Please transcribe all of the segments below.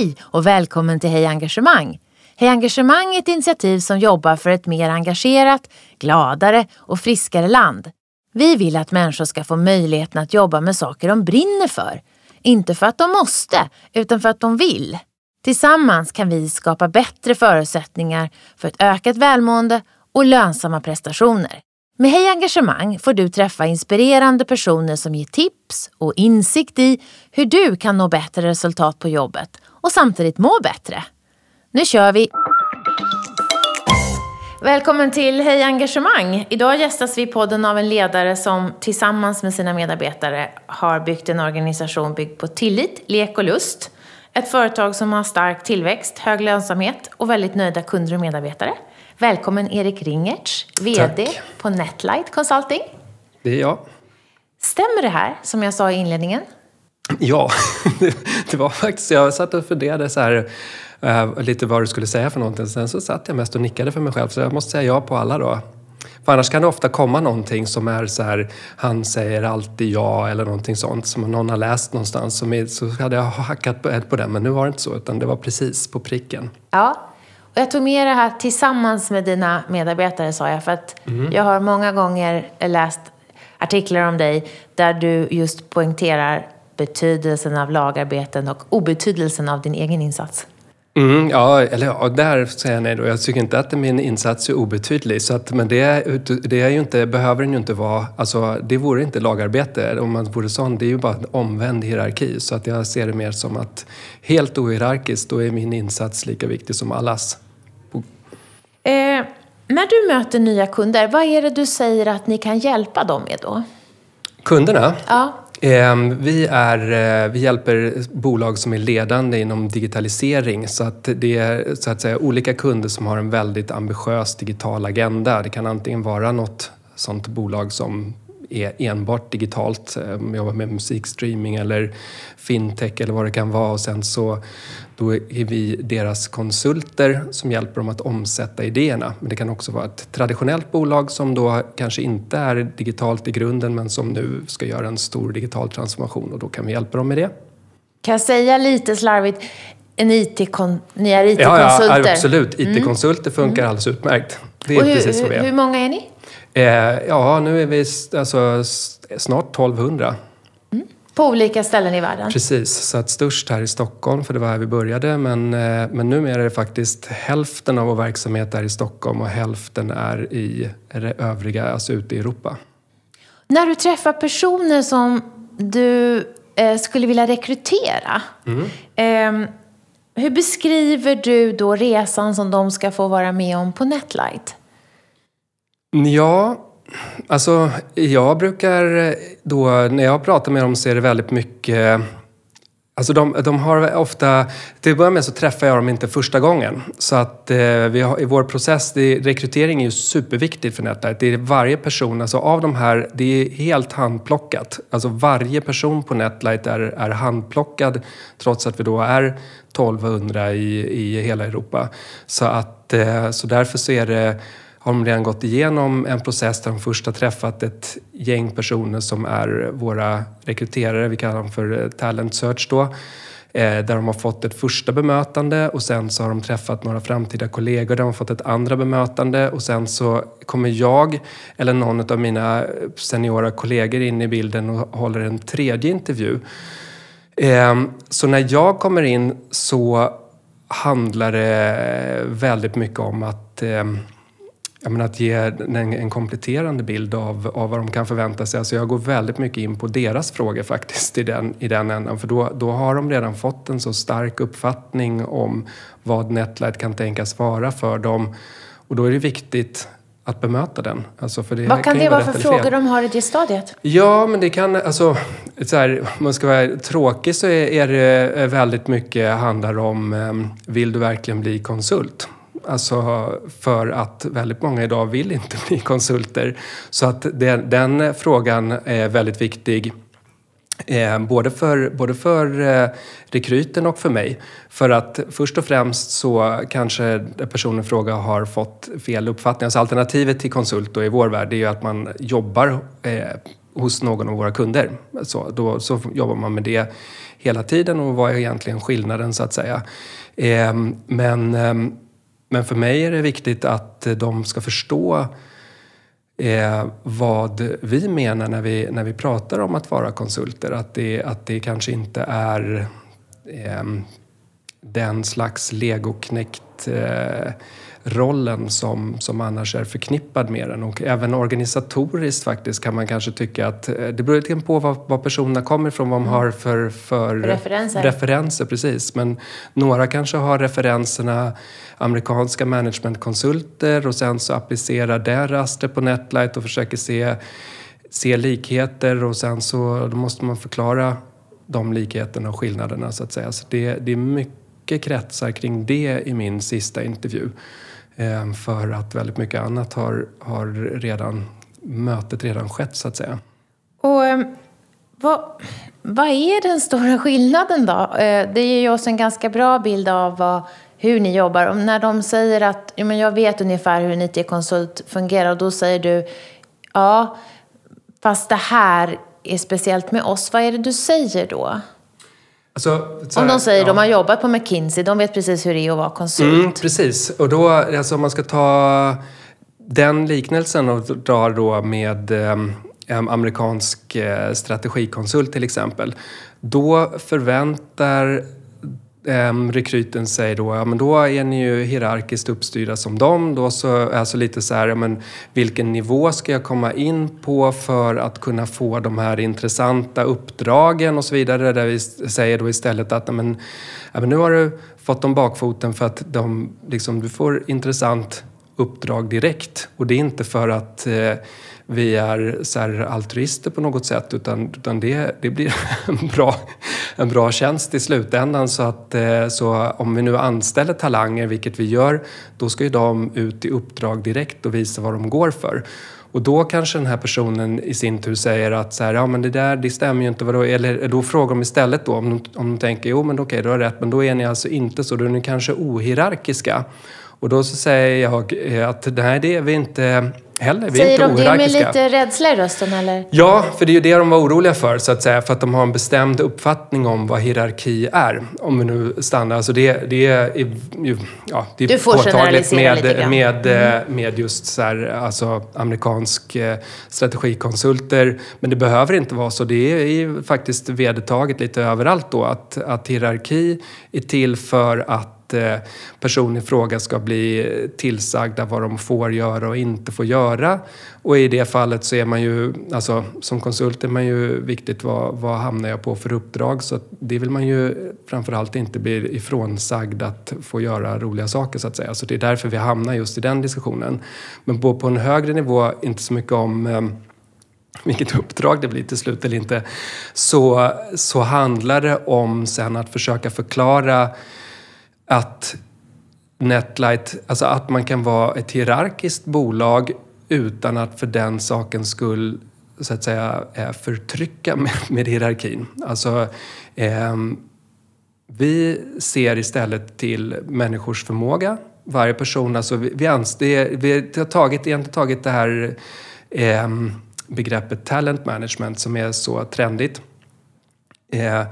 Hej och välkommen till Hej Engagemang! Hej Engagemang är ett initiativ som jobbar för ett mer engagerat, gladare och friskare land. Vi vill att människor ska få möjligheten att jobba med saker de brinner för. Inte för att de måste, utan för att de vill. Tillsammans kan vi skapa bättre förutsättningar för ett ökat välmående och lönsamma prestationer. Med Hej Engagemang får du träffa inspirerande personer som ger tips och insikt i hur du kan nå bättre resultat på jobbet och samtidigt må bättre. Nu kör vi! Välkommen till Hej Engagemang! Idag gästas vi i podden av en ledare som tillsammans med sina medarbetare har byggt en organisation byggd på tillit, lek och lust. Ett företag som har stark tillväxt, hög lönsamhet och väldigt nöjda kunder och medarbetare. Välkommen Erik Ringertz, VD Tack. på Netlight Consulting. Det är jag. Stämmer det här som jag sa i inledningen? Ja, det, var faktiskt... Jag satt och funderade så här, eh, lite vad du skulle säga för någonting. Sen så satt jag mest och nickade för mig själv. Så jag måste säga ja på alla då. För annars kan det ofta komma någonting som är så här, han säger alltid ja eller någonting sånt som någon har läst någonstans. Som är, så hade jag hackat på, på den, men nu var det inte så, utan det var precis på pricken. Ja. Jag tog med det här tillsammans med dina medarbetare sa jag. För att Mm. jag har många gånger läst artiklar om dig där du just poängterar betydelsen av lagarbeten och obetydelsen av din egen insats. Mm, ja, eller ja, där säger jag nej då. Jag tycker inte att min insats är obetydlig. Så att, men det, det är ju inte, behöver den ju inte vara. Alltså, det vore inte lagarbete om man vore sån. Det är ju bara en omvänd hierarki. Så att jag ser det mer som att helt ohierarkiskt, då är min insats lika viktig som allas. Eh, när du möter nya kunder, vad är det du säger att ni kan hjälpa dem med då? Kunderna? Ja. Eh, Vi, är, eh, vi hjälper bolag som är ledande inom digitalisering så att det är så att säga, olika kunder som har en väldigt ambitiös digital agenda. Det kan antingen vara något sånt bolag som är enbart digitalt, eh, jobbar med musikstreaming eller fintech eller vad det kan vara och sen så då är vi deras konsulter som hjälper dem att omsätta idéerna. Men det kan också vara ett traditionellt bolag som då kanske inte är digitalt i grunden men som nu ska göra en stor digital transformation och då kan vi hjälpa dem med det. Kan jag säga lite slarvigt, en IT ni är Ja, IT-konsulter? ja absolut. IT-konsulter funkar alldeles utmärkt. Det är hur, precis vad vi hur, hur är. många är ni? Eh, ja, nu är vi alltså, snart 1200. På olika ställen i världen? Precis, så att störst här i Stockholm, för det var här vi började. Men, eh, men numera är det faktiskt hälften av vår verksamhet är i Stockholm och hälften är i det övriga, alltså ute i Europa. När du träffar personer som du eh, skulle vilja rekrytera, eh, hur beskriver du då resan som de ska få vara med om på Netlight? Ja, alltså jag brukar eh, då, när jag pratar med dem så är det väldigt mycket Alltså de, de har ofta, till att börja med så träffar jag dem inte första gången. Så att eh, vi har, i vår process, det, rekrytering är ju superviktigt för nätverket. Det är varje person, alltså av de här, det är helt handplockat. Alltså varje person på Netlight är, är handplockad trots att vi då är 1200 i, i hela Europa. Så, att, eh, så därför så är det har de redan gått igenom en process där de först har träffat ett gäng personer som är våra rekryterare, vi kallar dem för eh, talent search då, eh, där de har fått ett första bemötande och sen så har de träffat några framtida kollegor där de har fått ett andra bemötande och sen så kommer jag eller någon av mina eh, seniora kollegor in i bilden och håller en tredje intervju. Ehm, så när jag kommer in så handlar det väldigt mycket om att ehm, menar, att ge en, en kompletterande bild av, av vad de kan förvänta sig. Alltså jag går väldigt mycket in på deras frågor faktiskt i den, i den änden. För då, då har de redan fått en så stark uppfattning om vad Netlight kan tänkas vara för dem. Och då är det viktigt att bemöta den. Alltså för det Vad kan ju det vara för eller fel. frågor de har i det stadiet? Ja, men det kan, alltså, så här, om man ska vara tråkig så är, är det väldigt mycket handlar om, eh, vill du verkligen bli konsult? Alltså för att väldigt många idag vill inte bli konsulter. Så att det, den frågan är väldigt viktig. Eh, både för, både för eh, rekryten och för mig. För att först och främst så kanske personen i fråga har fått fel uppfattning. Alltså alternativet till konsult då i vår värld är ju att man jobbar eh, hos någon av våra kunder. Så, då, så jobbar man med det hela tiden och vad är egentligen skillnaden så att säga. Eh, men, ehm, men för mig är det viktigt att eh, de ska förstå eh, vad vi menar när vi, när vi pratar om att vara konsulter. Att det, att det kanske inte är eh, den slags legoknäckt eh, rollen som, som annars är förknippad med den. Och även organisatoriskt faktiskt kan man kanske tycka att eh, det beror lite på var, var personerna kommer ifrån, vad de har för, för referenser. referenser. Precis. Men några kanske har referenserna amerikanska managementkonsulter och sen så applicerar det rastret på Netlight och försöker se, se likheter och sen så måste man förklara de likheterna och skillnaderna så att säga. Så det, det är mycket kretsar kring det i min sista intervju. Ehm, för att väldigt mycket annat har, har redan, mötet redan skett så att säga. Och ehm, vad, vad är den stora skillnaden då? Eh, det ger ju oss en ganska bra bild av vad, hur ni jobbar. Och när de säger att ja, men jag vet ungefär hur en IT-konsult fungerar och då säger du ja, fast det här är speciellt med oss. Vad är det du säger då? Alltså, Om de säger ja. de har jobbat på McKinsey, de vet precis hur det är att vara konsult. Mm, precis, och då, alltså om man ska ta den liknelsen och dra då med eh, amerikansk strategikonsult till exempel. Då förväntar eh, rekryten säger då, ja men då är ni ju hierarkiskt uppstyrda som dem. Då så, alltså lite så här, ja, men vilken nivå ska jag komma in på för att kunna få de här intressanta uppdragen och så vidare. Där vi säger då istället att, ja, men, ja, men nu har du fått dem bakfoten för att de, liksom, du får intressant uppdrag direkt. Och det är inte för att eh, vi är så altruister på något sätt utan, utan det, det blir en bra, en bra tjänst i slutändan. Så, att, eh, så om vi nu anställer talanger, vilket vi gör, då ska ju de ut i uppdrag direkt och visa vad de går för. Och då kanske den här personen i sin tur säger att så här, ja men det där det stämmer ju inte. Vadå? Eller då frågar de istället då om de, om de tänker jo men okej du har rätt men då är ni alltså inte så, då är ni kanske ohierarkiska. Och då så säger jag eh, att nej det är vi inte heller. Vi Säger är inte de det med lite rädsla i rösten eller? Ja, för det är ju det de var oroliga för så att säga. För att de har en bestämd uppfattning om vad hierarki är. Om vi nu stannar. Alltså det, det är ju ja, det är du får påtagligt med, med, mm. med just så här, alltså amerikansk eh, strategikonsulter. Men det behöver inte vara så. Det är ju faktiskt vedertaget lite överallt då att, att hierarki är till för att Eh, personen i fråga ska bli tillsagda vad de får göra och inte får göra. Och i det fallet så är man ju, alltså som konsult är man ju viktigt vad, vad hamnar jag på för uppdrag. Så det vill man ju framförallt inte bli ifrånsagd att få göra roliga saker så att säga. Så det är därför vi hamnar just i den diskussionen. Men på, på en högre nivå, inte så mycket om eh, vilket uppdrag det blir till slut eller inte, så, så handlar det om sen att försöka förklara att Netlight, alltså att man kan vara ett hierarkiskt bolag utan att för den sakens skull så att säga eh, förtrycka med, med hierarkin. Alltså, eh, vi ser istället till människors förmåga. Varje person, alltså vi, vi, anser, vi har tagit, egentligen tagit det här eh, begreppet talent management som är så trendigt. Eh,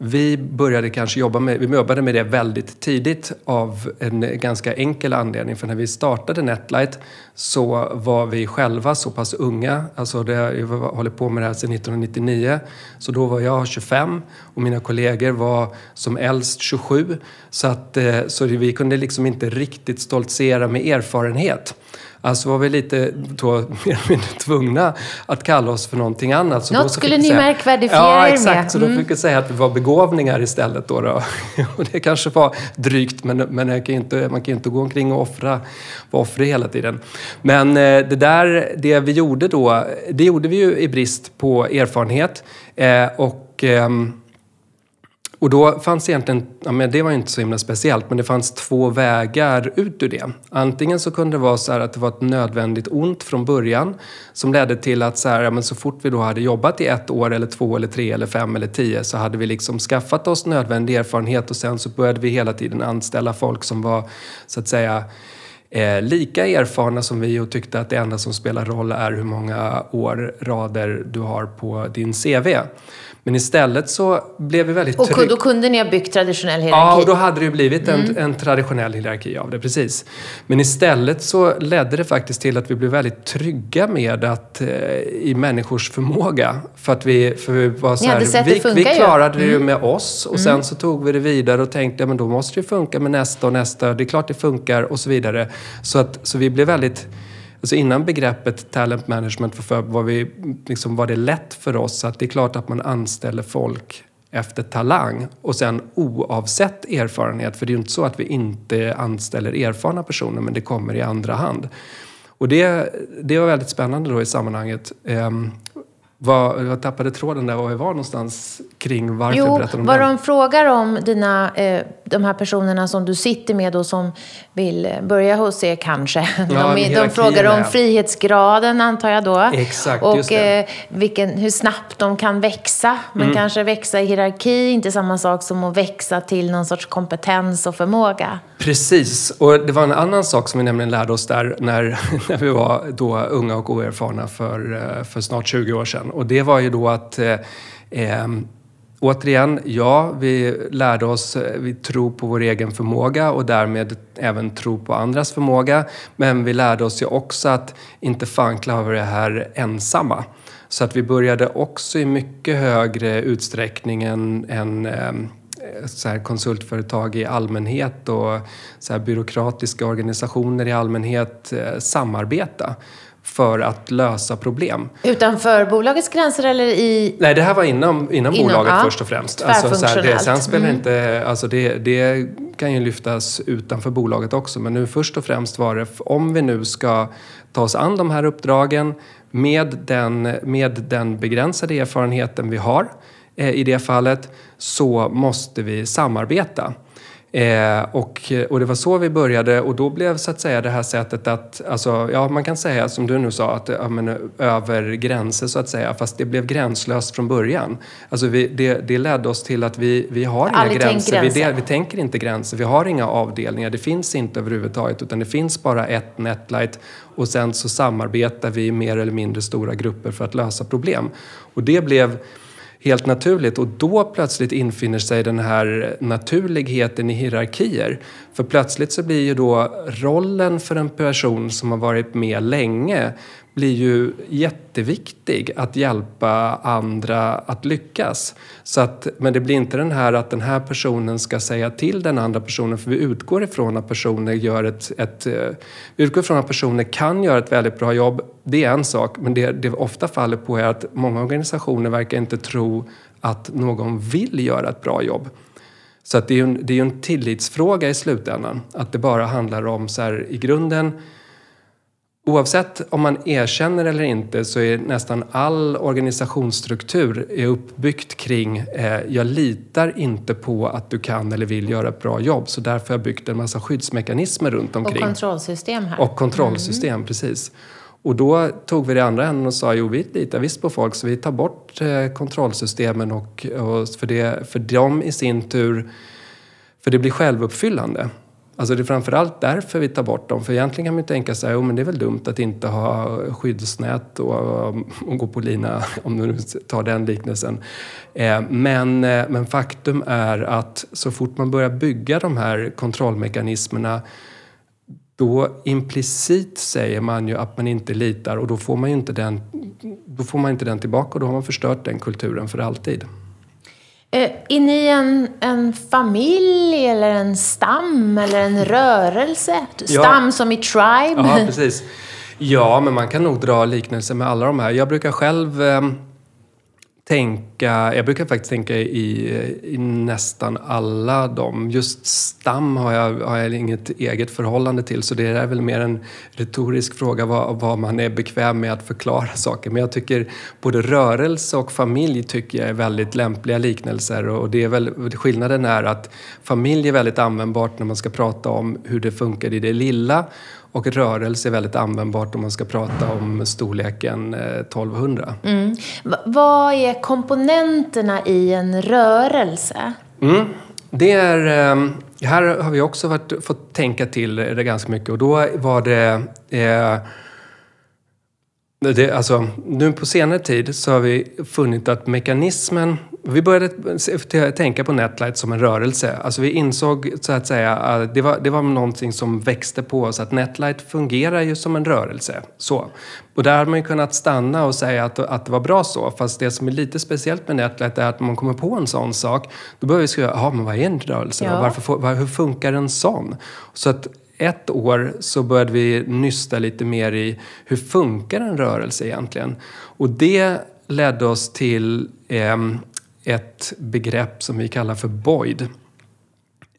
vi började kanske jobba med, vi jobbade med det väldigt tidigt av en ganska enkel anledning. För när vi startade Netlight så var vi själva så pass unga. Alltså det, jag hållit på med det här sedan 1999. Så då var jag 25 och mina kollegor var som äldst 27. Så, att, eh, så vi kunde liksom inte riktigt stoltsera med erfarenhet. Alltså var vi lite då, tvungna att kalla oss för någonting annat. Så Något skulle ni märkvärdfiera er med. Ja, exakt. Så då mm. fick vi säga att vi var begåvningar istället. Då, då. Och det kanske var drygt, men, men kan inte, man kan ju inte gå omkring och offra, vara offrig hela tiden. Men eh, det där, det vi gjorde då, det gjorde vi ju i brist på erfarenhet. Eh, och... Och då fanns egentligen, ja men det var ju inte så himla speciellt, men det fanns två vägar ut ur det. Antingen så kunde det vara så att det var ett nödvändigt ont från början som ledde till att så, här, ja men så fort vi då hade jobbat i ett år eller två eller tre eller fem eller tio så hade vi liksom skaffat oss nödvändig erfarenhet och sen så började vi hela tiden anställa folk som var så att säga eh, lika erfarna som vi och tyckte att det enda som spelar roll är hur många år, rader du har på din CV. Men istället så blev vi väldigt Och trygga. då kunde ni ha byggt traditionell hierarki? Ja, och då hade det ju blivit en, en traditionell hierarki av det, precis. Men istället så ledde det faktiskt till att vi blev väldigt trygga med att eh, i människors förmåga. För att vi, för vi var så här, vi, vi ju. klarade det ju med oss och sen så tog vi det vidare och tänkte, ja men då måste det ju funka med nästa och nästa. Det är klart det funkar och så vidare. Så, att, så vi blev väldigt Alltså innan begreppet talent management var för var, vi, liksom var det lätt för oss att det är klart att man anställer folk efter talang och sen oavsett erfarenhet. För det är ju inte så att vi inte anställer erfarna personer men det kommer i andra hand. Och det, det var väldigt spännande då i sammanhanget. Ehm, vad, jag tappade tråden där var vi var någonstans kring varför Jo, berättar om vad det? de frågar om dina, eh, de här personerna som du sitter med och som vill börja hos er kanske. Ja, de, de frågar om frihetsgraden antar jag då. Exakt, och. Mm. Eh, vilken, hur snabbt de kan växa. Men kanske växa i hierarki, inte samma sak som att växa till någon sorts kompetens och förmåga. Precis, och det var en annan sak som vi nämligen lärde oss där när, när vi var då unga och oerfarna för, eh, för snart 20 år sedan. Och det var ju då att eh, eh, Återigen, ja, vi lärde oss, eh, vi tror på vår egen förmåga och därmed även tro på andras förmåga. Men vi lärde oss ju också att inte fan klarar vi det här ensamma. Så att vi började också i mycket högre utsträckning än, än eh, så här konsultföretag i allmänhet och så här byråkratiska organisationer i allmänhet eh, samarbeta för att lösa problem. Utanför bolagets gränser eller i... Nej, det här var inom, inom, Inom, bolaget ja. först och främst. Alltså, så här, det, sen spelar inte, alltså det, det kan ju lyftas utanför bolaget också. Men nu först och främst var det, om vi nu ska ta oss an de här uppdragen med den, med den begränsade erfarenheten vi har i det fallet, så måste vi samarbeta. Eh, och, och det var så vi började och då blev så att säga det här sättet att, alltså, ja man kan säga som du nu sa, att ja, men, över gränser så att säga, fast det blev gränslöst från början. Alltså vi, det, det ledde oss till att vi, vi har inga tänkt gränser. Vi, gränser. del, vi tänker inte gränser, vi har inga avdelningar, det finns inte överhuvudtaget utan det finns bara ett Netlight och sen så samarbetar vi i mer eller mindre stora grupper för att lösa problem. Och det blev helt naturligt och då plötsligt infinner sig den här naturligheten i hierarkier. För plötsligt så blir ju då rollen för en person som har varit med länge blir ju jätteviktig att hjälpa andra att lyckas. Så att, men det blir inte den här att den här personen ska säga till den andra personen för vi utgår ifrån att personer gör ett, ett vi utgår ifrån att personer kan göra ett väldigt bra jobb. Det är en sak, men det det ofta faller på är att många organisationer verkar inte tro att någon vill göra ett bra jobb. Så att det är ju en, det är en tillitsfråga i slutändan. Att det bara handlar om så här i grunden Oavsett om man erkänner eller inte så är nästan all organisationsstruktur är uppbyggt kring eh, jag litar inte på att du kan eller vill göra ett bra jobb så därför har jag byggt en massa skyddsmekanismer runt Och omkring. kontrollsystem här. Och kontrollsystem, precis. Och då tog vi det andra änden och sa jo vi litar visst på folk så vi tar bort eh, kontrollsystemen och, och för, det, för dem i sin tur, för det blir självuppfyllande. Alltså det är framförallt därför vi tar bort dem. För egentligen kan man ju tänka sig, jo men det är väl dumt att inte ha skyddsnät och, och gå på lina, om du nu tar den liknelsen. Eh, men, eh, men faktum är att så fort man börjar bygga de här kontrollmekanismerna då implicit säger man ju att man inte litar och då får man ju inte den, då får man inte den tillbaka och då har man förstört den kulturen för alltid. Eh, är ni en, en familj eller en stam eller en rörelse? Ja. Stam som i tribe? Ja, precis. Ja, men man kan nog dra liknelser med alla de här. Jag brukar själv eh, tänka, jag brukar faktiskt tänka i, i nästan alla dem. Just stam har jag, har jag inget eget förhållande till så det är väl mer en retorisk fråga vad, vad man är bekväm med att förklara saker. Men jag tycker både rörelse och familj tycker jag är väldigt lämpliga liknelser och det är väl, skillnaden är att familj är väldigt användbart när man ska prata om hur det funkar i det lilla och rörelse är väldigt användbart om man ska prata om storleken eh, 1200. Va- vad är komponenterna i en rörelse? Mm. det är, eh, här har vi också varit, fått tänka till det ganska mycket och då var det eh, det, alltså, nu på senare tid så har vi funnit att mekanismen... Vi började tänka på Netlight som en rörelse. Alltså vi insåg så att säga att det var, det var någonting som växte på oss. Att Netlight fungerar ju som en rörelse. Så. Och där har man ju kunnat stanna och säga att, att det var bra så. Fast det som är lite speciellt med Netlight är att man kommer på en sån sak. Då börjar vi skriva, ja men vad är en rörelse? Ja. Varför, var, hur funkar en sån? Så att ett år så började vi nysta lite mer i hur funkar en rörelse egentligen? Och det ledde oss till eh, ett begrepp som vi kallar för BOID.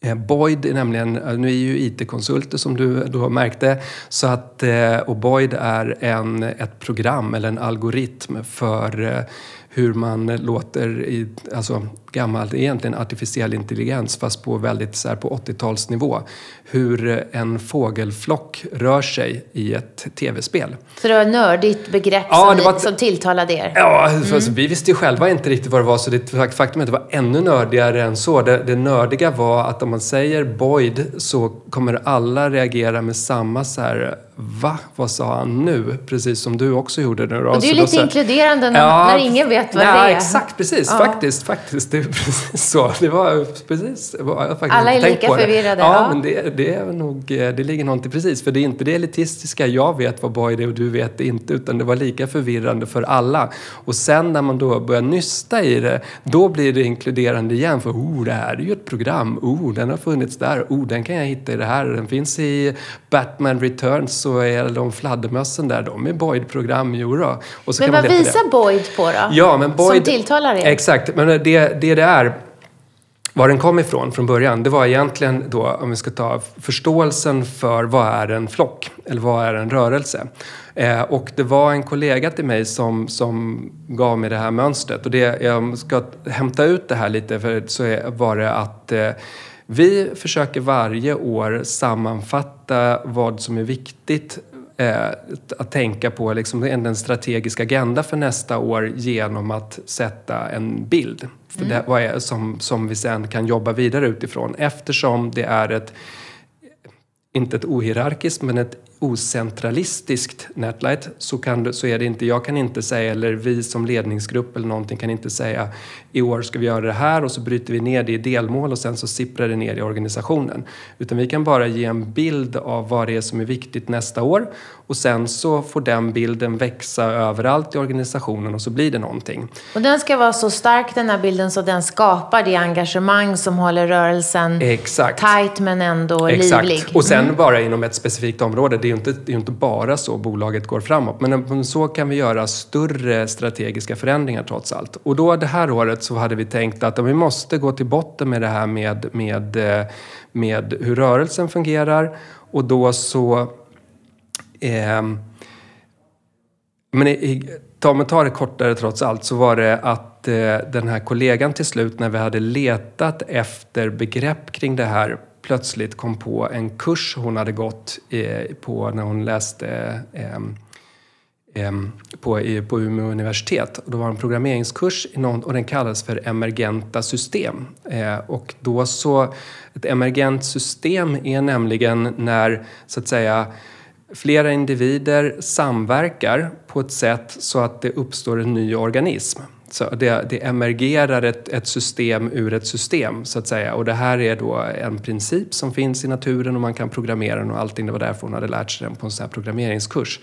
Eh, Boyd är nämligen, eh, nu är ju IT-konsulter som du då märkte, så att, eh, och Boyd är en, ett program eller en algoritm för eh, hur man låter, i, alltså gammalt, egentligen artificiell intelligens fast på väldigt så här, på 80-talsnivå. Hur en fågelflock rör sig i ett tv-spel. Så det var ett nördigt begrepp ja, som, var, som tilltalade er? Ja, mm. alltså, vi visste ju själva inte riktigt vad det var så det faktum att det var ännu nördigare än så. Det, det nördiga var att om man säger Boyd så kommer alla reagera med samma så här Va? Vad sa han nu? Precis som du också gjorde nu då. Och det är ju lite så, inkluderande när, ja, när, ingen vet vad ja, det är. Exakt, precis. Ja. Faktiskt, faktiskt. Det är precis så. Det var precis. Det var, jag Alla är lika förvirrade. Ja, men det, det är nog, det ligger någonting precis. För det är inte det elitistiska, jag vet vad Boyd är och du vet det inte. Utan det var lika förvirrande för alla. Och sen när man då börjar nysta i det, då blir det inkluderande igen. För oh, det här är ju ett program. Oh, den har funnits där. Oh, den kan jag hitta i det här. Den finns i Batman Returns så är de fladdermössen där, de är Boyd-program, jodå. Men vad visar Boyd på då? Ja, men Boyd, Som tilltalar er? Exakt, men det det, det är var den kom ifrån från början, det var egentligen då, om vi ska ta förståelsen för vad är en flock eller vad är en rörelse? Eh, och det var en kollega till mig som, som gav mig det här mönstret. Och det, jag ska hämta ut det här lite, för så är, var det att eh, vi försöker varje år sammanfatta vad som är viktigt eh, att tänka på, liksom en strategisk agenda för nästa år genom att sätta en bild. För mm. det, vad är, som, som vi sen kan jobba vidare utifrån eftersom det är ett inte ett ohierarkiskt, men ett ocentralistiskt Netlight så, kan, så är det inte, jag kan inte säga, eller vi som ledningsgrupp eller någonting kan inte säga i år ska vi göra det här och så bryter vi ner det i delmål och sen så sipprar det ner i organisationen. Utan vi kan bara ge en bild av vad det är som är viktigt nästa år och sen så får den bilden växa överallt i organisationen och så blir det någonting. Och den ska vara så stark den här bilden så den skapar det engagemang som håller rörelsen Exakt. tight men ändå Exakt. livlig. Och sen mm. bara inom ett specifikt område. Det är ju inte, det är inte bara så bolaget går framåt. Men så kan vi göra större strategiska förändringar trots allt. Och då det här året så hade vi tänkt att vi måste gå till botten med det här med, med, eh, med hur rörelsen fungerar. Och då så Eh, men i, ta, men ta det kortare trots allt så var det att eh, den här kollegan till slut när vi hade letat efter begrepp kring det här plötsligt kom på en kurs hon hade gått eh, på när hon läste ehm, ehm, på, på Umeå universitet. Och då var det en programmeringskurs och den kallades för emergenta system. Eh, och då så, ett emergent system är nämligen när så att säga flera individer samverkar på ett sätt så att det uppstår en ny organism. Så det, det emergerar ett, ett, system ur ett system, så att säga. Och det här är då en princip som finns i naturen och man kan programmera den och allting. Det var därför hon hade lärt sig den på en sån här programmeringskurs.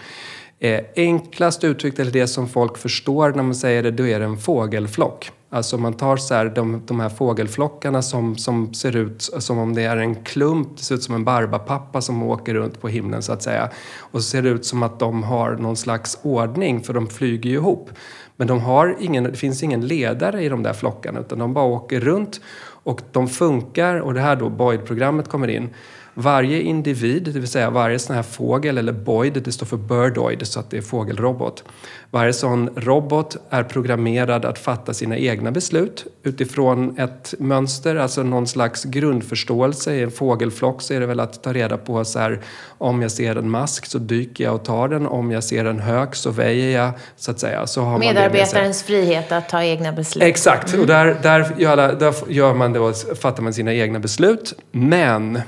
Eh, enklast uttryckt, eller det som folk förstår när man säger det, då är det en fågelflock. Alltså man tar så här, de, de här fågelflockarna som, som ser ut som om det är en klump, det ser ut som en barbapappa som åker runt på himlen så att säga. Och så ser det ut som att de har någon slags ordning för de flyger ju ihop. Men de har ingen, det finns ingen ledare i de där flockarna utan de bara åker runt och de funkar. Och det här då Boyd-programmet kommer in varje individ, det vill säga varje sån här fågel eller boid, det står för birdoid så att det är fågelrobot. Varje sån robot är programmerad att fatta sina egna beslut utifrån ett mönster, alltså någon slags grundförståelse. I en fågelflock så är det väl att ta reda på så här, om jag ser en mask så dyker jag och tar den, om jag ser en hök så väjer jag, så att säga. Så har Medarbetarens frihet att ta egna beslut. Exakt, mm. och där, där, gör, där gör man då, fattar man sina egna beslut. Men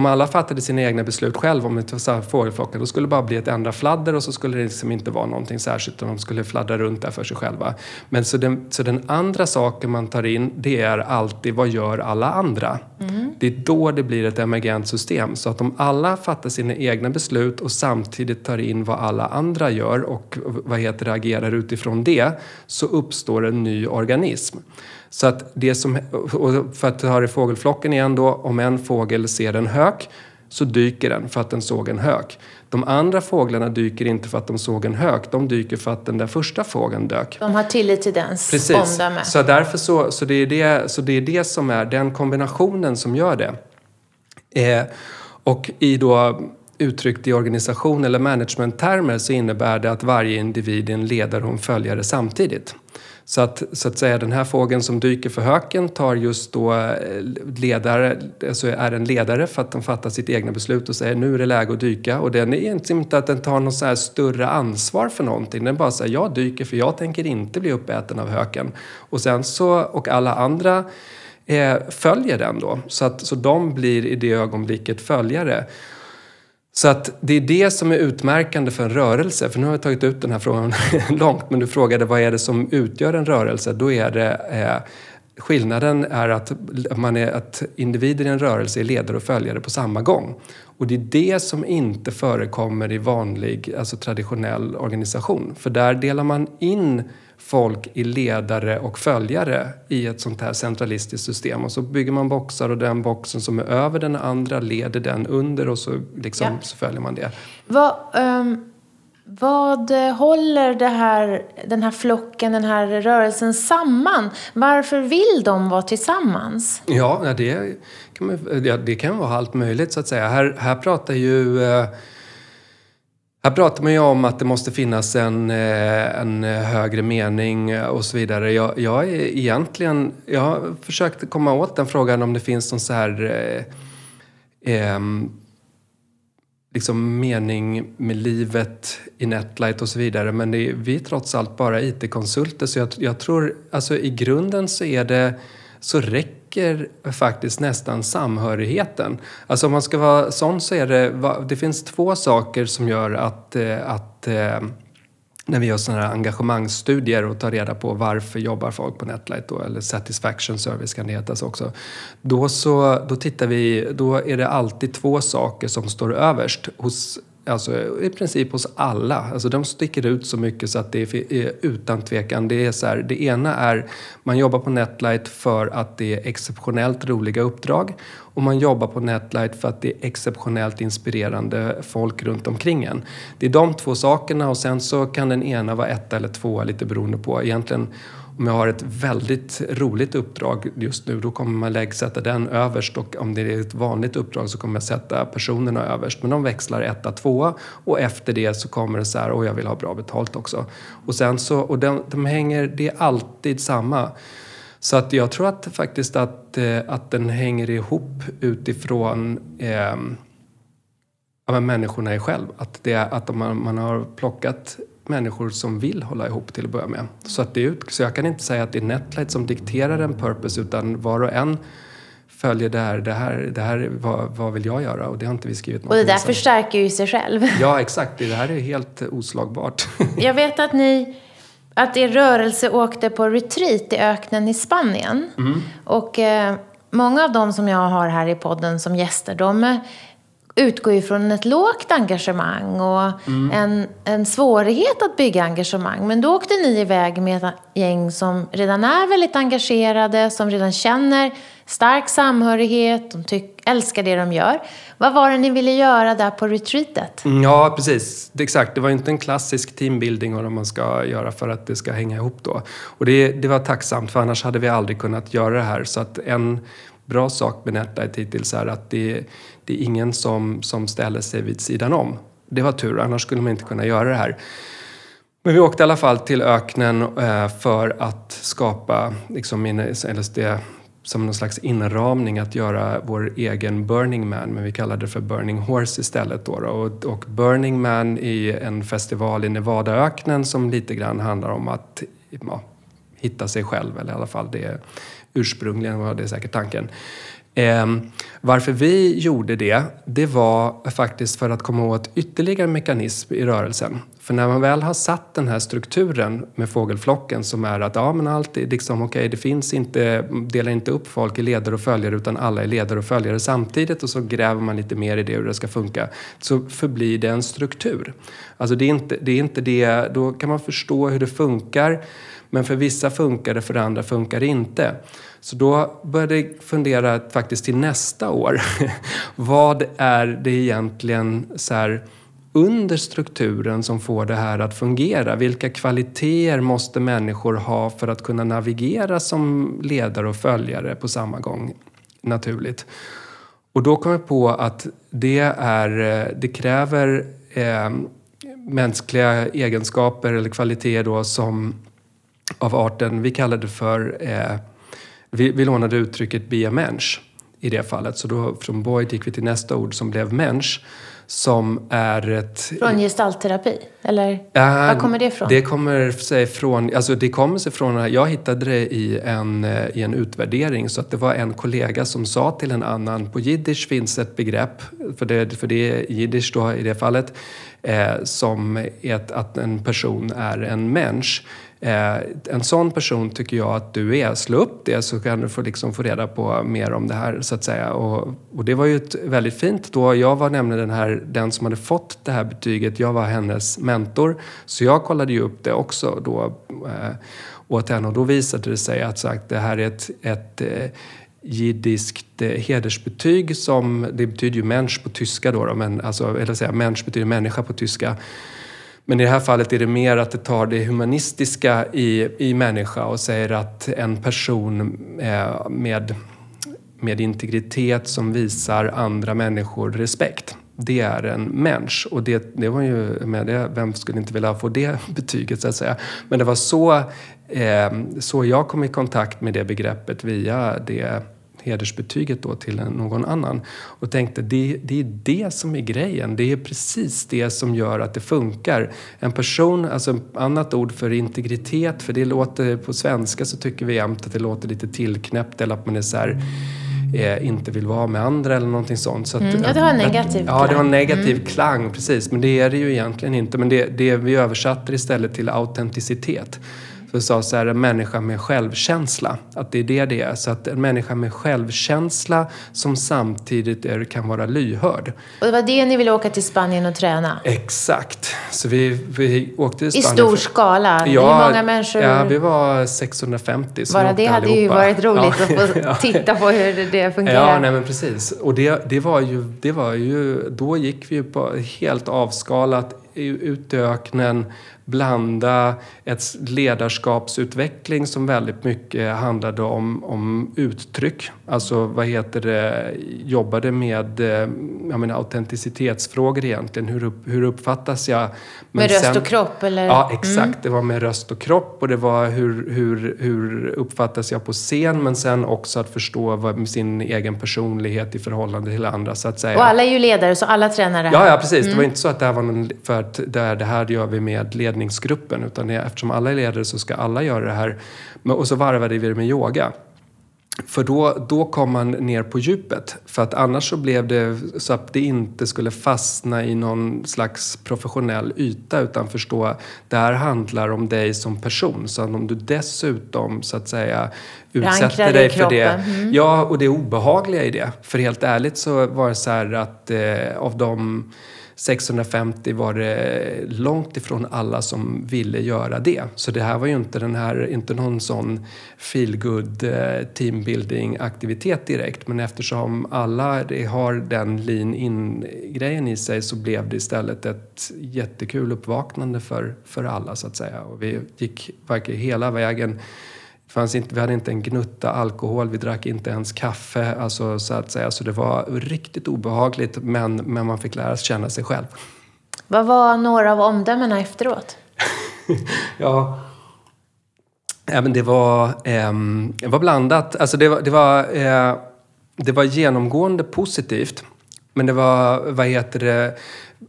om alla fattade sina egna beslut själv, om fågelflocken, då skulle det bara bli ett enda fladder och så skulle det liksom inte vara någonting särskilt utan de skulle fladdra runt där för sig själva. Men så den, så den andra saken man tar in, det är alltid vad gör alla andra? Mm. Det är då det blir ett emergent system. Så att om alla fattar sina egna beslut och samtidigt tar in vad alla andra gör och vad heter det, agerar utifrån det, så uppstår en ny organism. Så att det som, för att ta det fågelflocken igen då, om en fågel ser en hök så dyker den för att den såg en hök. De andra fåglarna dyker inte för att de såg en hök, de dyker för att den där första fågeln dök. De har tillit till dens Precis. omdöme. Så, därför så, så, det är det, så det är det som är den kombinationen som gör det. Eh, och i då uttryckt i organisation eller managementtermer så innebär det att varje individ är en ledare och en följare samtidigt. Så att, så att säga den här fågeln som dyker för höken tar just då eh, ledare, alltså är en ledare för att den fattar sitt egna beslut och säger nu är det läge att dyka. Och den är egentligen inte att den tar något så här större ansvar för någonting. Den bara säger jag dyker för jag tänker inte bli uppäten av höken. Och sen så, och alla andra eh, följer den då. Så, att, så de blir i det ögonblicket följare. Så att det är det som är utmärkande för en rörelse. För nu har jag tagit ut den här frågan långt, men du frågade vad är det som utgör en rörelse? Då är det eh, Skillnaden är att, man är, att individer i en rörelse är ledare och följare på samma gång. Och det är det som inte förekommer i vanlig, alltså traditionell organisation. För där delar man in folk i ledare och följare i ett sånt här centralistiskt system. Och så bygger man boxar och den boxen som är över den andra leder den under och så, liksom, ja. så följer man det. Vad, um, vad eh, håller det här, den här flocken, den här rörelsen samman? Varför vill de vara tillsammans? Ja, det kan, man, det kan vara allt möjligt så att säga. Här, här pratar ju eh, här pratar man ju om att det måste finnas en, eh, en högre mening och så vidare. Jag, jag är egentligen, jag har försökt komma åt den frågan om det finns någon så här eh, eh, liksom mening med livet i Netlight och så vidare. Men det, vi är trots allt bara IT-konsulter så jag, jag tror, alltså i grunden så är det så räcker faktiskt nästan samhörigheten. Alltså om man ska vara sån så är det, det finns två saker som gör att, eh, att eh, när vi gör sådana här engagemangsstudier och tar reda på varför jobbar folk på Netlight då, eller Satisfaction Service kan det heta också. Då, så, då tittar vi, då är det alltid två saker som står överst hos Alltså i princip hos alla. Alltså de sticker ut så mycket så att det är utan tvekan. Det, är så här, det ena är man jobbar på Netlight för att det är exceptionellt roliga uppdrag. Och man jobbar på Netlight för att det är exceptionellt inspirerande folk runt omkring en. Det är de två sakerna och sen så kan den ena vara ett eller två lite beroende på. Egentligen om jag har ett väldigt roligt uppdrag just nu då kommer man läggsätta den överst och om det är ett vanligt uppdrag så kommer jag sätta personerna överst. Men de växlar etta, tvåa och efter det så kommer det så här, och jag vill ha bra betalt också. Och sen så, och de, de hänger, det är alltid samma. Så att jag tror att faktiskt att, eh, att den hänger ihop utifrån eh, ja, människorna i själv. Att, det, att man, man har plockat människor som vill hålla ihop till att börja med. Så, att det är, så jag kan inte säga att det är Netlight som dikterar en purpose utan var och en följer det här, det här, det här vad, vad vill jag göra? Och det har inte vi skrivit Och det där förstärker ju sig själv. Ja, exakt. Det här är helt oslagbart. jag vet att ni att er rörelse åkte på retreat i öknen i Spanien. Mm. Och eh, många av dem som jag har här i podden som gäster, de utgår ju från ett lågt engagemang och mm. en, en svårighet att bygga engagemang. Men då åkte ni iväg med ett gäng som redan är väldigt engagerade, som redan känner stark samhörighet, de tyck, älskar det de gör. Vad var det ni ville göra där på retreatet? Mm, ja, precis. Det, exakt. Det var inte en klassisk teambuilding och man ska göra för att det ska hänga ihop då. Och det, det var tacksamt, för annars hade vi aldrig kunnat göra det här. Så att en bra sak med NetLight hittills är att det, det är ingen som, som ställer sig vid sidan om. Det var tur, annars skulle man inte kunna göra det här. Men vi åkte i alla fall till öknen eh, för att skapa liksom, LSD som någon slags inramning att göra vår egen Burning Man, men vi kallade det för Burning Horse istället. Då, och, och, Burning Man är en festival i Nevadaöknen som lite grann handlar om att ja, hitta sig själv, eller i alla fall det ursprungligen var det säkert tanken. Eh, varför vi gjorde det, det var faktiskt för att komma åt ytterligare mekanism i rörelsen. För när man väl har satt den här strukturen med fågelflocken som är att ja, men allt är liksom okej, okay, det finns inte, delar inte upp folk i ledare och följare utan alla är ledare och följare samtidigt och så gräver man lite mer i det hur det ska funka. Så förblir det en struktur. Alltså det är inte det, är inte det då kan man förstå hur det funkar men för vissa funkar det, för andra funkar det inte. Så då började jag fundera faktiskt till nästa år. Vad är det egentligen så här, under strukturen som får det här att fungera? Vilka kvaliteter måste människor ha för att kunna navigera som ledare och följare på samma gång naturligt? Och då kom jag på att det, är, eh, det kräver eh, mänskliga egenskaper eller kvaliteter då som av arten, vi kallar det för, eh, vi, vi lånade uttrycket be a mensch i det fallet. Så då från Boyd gick vi till nästa ord som blev mensch som är ett... Från gestaltterapi? Eller äh, var kommer det ifrån? Det kommer sig från, alltså det kommer sig från, jag hittade det i en, eh, i en utvärdering så att det var en kollega som sa till en annan, på jiddisch finns ett begrepp, för det, för det är jiddisch då i det fallet, eh, som ett, att en person är en människa. Eh, en sån person tycker jag att du är. Slå upp det så kan du få, liksom få reda på mer om det här så att säga. Och, och det var ju ett väldigt fint då. Jag var nämligen den, här, den som hade fått det här betyget. Jag var hennes mentor. Så jag kollade ju upp det också då eh, åt henne och då visade det sig att sagt, det här är ett, ett eh, jiddiskt eh, hedersbetyg som, det betyder ju mensch på tyska då, då men alltså, eller säga mensch betyder människa på tyska. Men i det här fallet är det mer att det tar det humanistiska i, i människa och säger att en person eh, med, med integritet som visar andra människor respekt det är en människa. Och det, det var ju, med det, vem skulle inte vilja få det betyget så att säga. Men det var så, eh, så jag kom i kontakt med det begreppet via det hedersbetyget då till någon annan. Och tänkte det, det är det som är grejen. Det är precis det som gör att det funkar. En person, alltså ett annat ord för integritet, för det låter på svenska så tycker vi jämt att det låter lite tillknäppt eller att man är så här, eh, inte vill vara med andra eller någonting sånt. Så att, mm, ja, det har en negativ klang. Ja, det har en negativ mm. klang, precis. Men det är det ju egentligen inte. Men det, det vi översatte istället till autenticitet. För vi sa så här, en människa med självkänsla. Att det är det det är. Så att en människa med självkänsla som samtidigt är, kan vara lyhörd. Och det var det ni ville åka till Spanien och träna? Exakt. Så vi, vi åkte till Spanien. I stor skala? Ja, Hur många människor? Ja, vi var 650. Så Bara det hade allihopa. ju varit roligt ja. att få ja. titta på hur det fungerar. Ja, nej men precis. Och det, det, var ju, det var ju, då gick vi ju på helt avskalat ut i öknen blanda ett ledarskapsutveckling som väldigt mycket handlade om, om uttryck. Alltså vad heter det, jobbade med eh, jag menar, autenticitetsfrågor egentligen. Hur, hur uppfattas jag? Men med röst och kropp? Eller? Ja, exakt. Mm. Det var med röst och kropp och det var hur, hur, hur uppfattas jag på scen men sen också att förstå vad, sin egen personlighet i förhållande till andra så att säga. Och alla är ju ledare så alla tränar det här. Ja, ja precis. Mm. Det var inte så att det här var någon, för att det, det här gör vi med ledning ledningsgruppen utan det, eftersom alla är ledare så ska alla göra det här. Och så varvade vi det med yoga. För då, då kom man ner på djupet. För att annars så blev det så att det inte skulle fastna i någon slags professionell yta utan förstå det här handlar om dig som person. Så om du dessutom så att säga utsätter dig för det. Mm. Ja, och det obehagliga i det. För helt ärligt så var det så här att eh, av de 650 var det långt ifrån alla som ville göra det. Så det här var ju inte, den här, inte någon sån feelgood eh, teambuilding aktivitet direkt. Men eftersom alla har den lean in-grejen i sig så blev det istället ett jättekul uppvaknande för, för alla så att säga. Och vi gick verkligen hela vägen fanns inte, vi hade inte en gnutta alkohol, vi drack inte ens kaffe. Alltså, så att säga. Så det var riktigt obehagligt, men, men man fick lära sig känna sig själv. Vad var några av omdömena efteråt? ja, även det var, eh, det var blandat. Alltså det var, det var, eh, det var genomgående positivt. Men det var, vad heter det,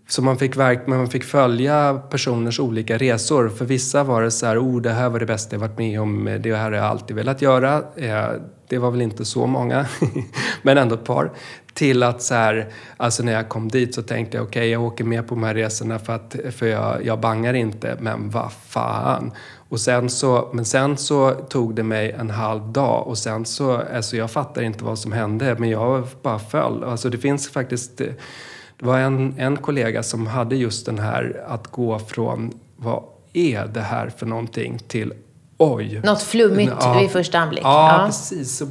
så man fick, verk, man fick följa personers olika resor. För vissa var det så här, oh det här var det bästa jag varit med om, det här har jag alltid velat göra. Eh, det var väl inte så många, men ändå ett par. Till att så här, alltså när jag kom dit så tänkte jag okej, okay, jag åker med på de här resorna för, att, för jag, jag bangar inte, men vad fan. Och sen så, men sen så tog det mig en halv dag och sen så, alltså jag fattar inte vad som hände, men jag bara föll. Alltså det finns faktiskt, det var en, en kollega som hade just den här att gå från vad är det här för någonting till oj. Något flummigt ja, vid första anblick. Ja, ja. precis.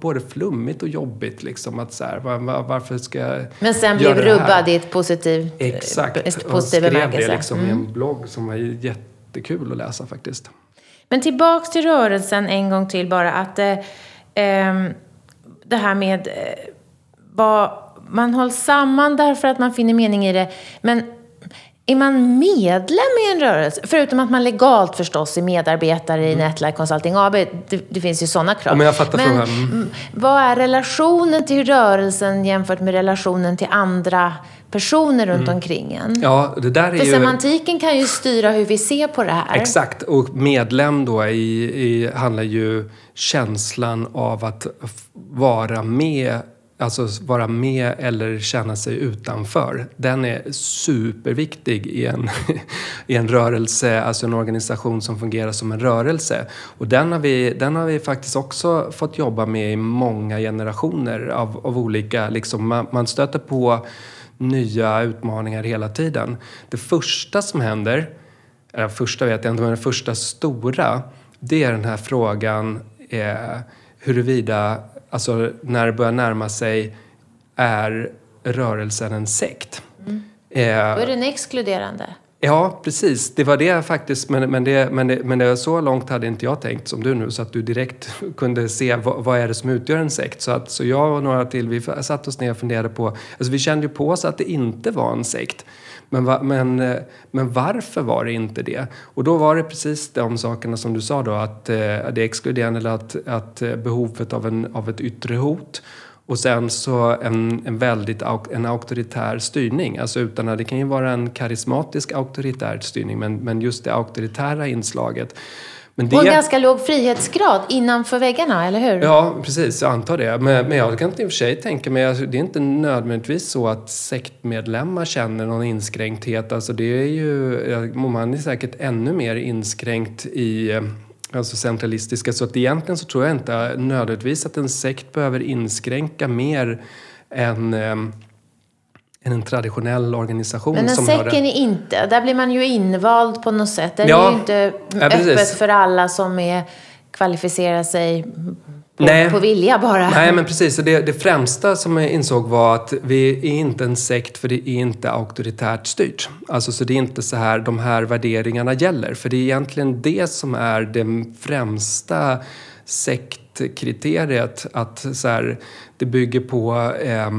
Både flummigt och jobbigt. Liksom, att så här, var, varför ska jag Men sen blev rubbad i ett positivt Exakt. Ett positiv och skrev det liksom mm. i en mm. blogg som var jättekul att läsa faktiskt. Men tillbaks till rörelsen en gång till bara. Att eh, ehm, det här med eh, vad man hålls samman därför att man finner mening i det. Men är man medlem i en rörelse? Förutom att man legalt förstås är medarbetare i mm. Netlight Consulting AB. Det, det, finns ju sådana krav. Men jag fattar men frågan. Mm. vad är relationen till rörelsen jämfört med relationen till andra personer runt mm. omkring en? Ja, det där är För ju... semantiken kan ju styra hur vi ser på det här. Exakt. Och medlem då i, i, handlar ju känslan av att vara med Alltså vara med eller känna sig utanför. Den är superviktig i en, i en rörelse, alltså en organisation som fungerar som en rörelse. Och den har vi, den har vi faktiskt också fått jobba med i många generationer av, av olika, liksom, man, man stöter på nya utmaningar hela tiden. Det första som händer, eller första vet jag inte, men det första stora, det är den här frågan eh, huruvida alltså när det börjar närma sig, är rörelsen en sekt. Mm. Eh, Då är den exkluderande. Ja, precis. Det var det faktiskt. Men, men, det, men, det, men det, så långt hade inte jag tänkt som du nu. Så att du direkt kunde se vad, vad är det som utgör en sekt. Så, att, så jag och några till, vi satt oss ner och funderade på... Alltså vi kände ju på oss att det inte var en sekt. Men, va, men, eh, men varför var det inte det? Och då var det precis de sakerna som du sa då, att eh, det är exkluderande eller att, att eh, behovet av, en, av ett yttre hot och sen så en, en väldigt en auktoritär styrning. Alltså utan det kan ju vara en karismatisk auktoritär styrning men, men just det auktoritära inslaget men det... Och en ganska låg frihetsgrad innanför väggarna, eller hur? Ja, precis. Jag antar det. Men, men jag kan i och för sig tänka mig, alltså, det är inte nödvändigtvis så att sektmedlemmar känner någon inskränkthet. Alltså det är ju, man är säkert ännu mer inskränkt i eh, alltså centralistiska. Så att egentligen så tror jag inte nödvändigtvis att en sekt behöver inskränka mer än eh, än en traditionell organisation. Men en säcken är inte, där blir man ju invald på något sätt. Den ja, är ju inte ja, öppet för alla som är, kvalificerar sig på, Nej. på vilja bara. Nej, men precis. Det, det främsta som jag insåg var att vi är inte en sekt för det är inte auktoritärt styrt. Alltså, så det är inte så här de här värderingarna gäller. För det är egentligen det som är det främsta sektkriteriet. Att så här, det bygger på eh,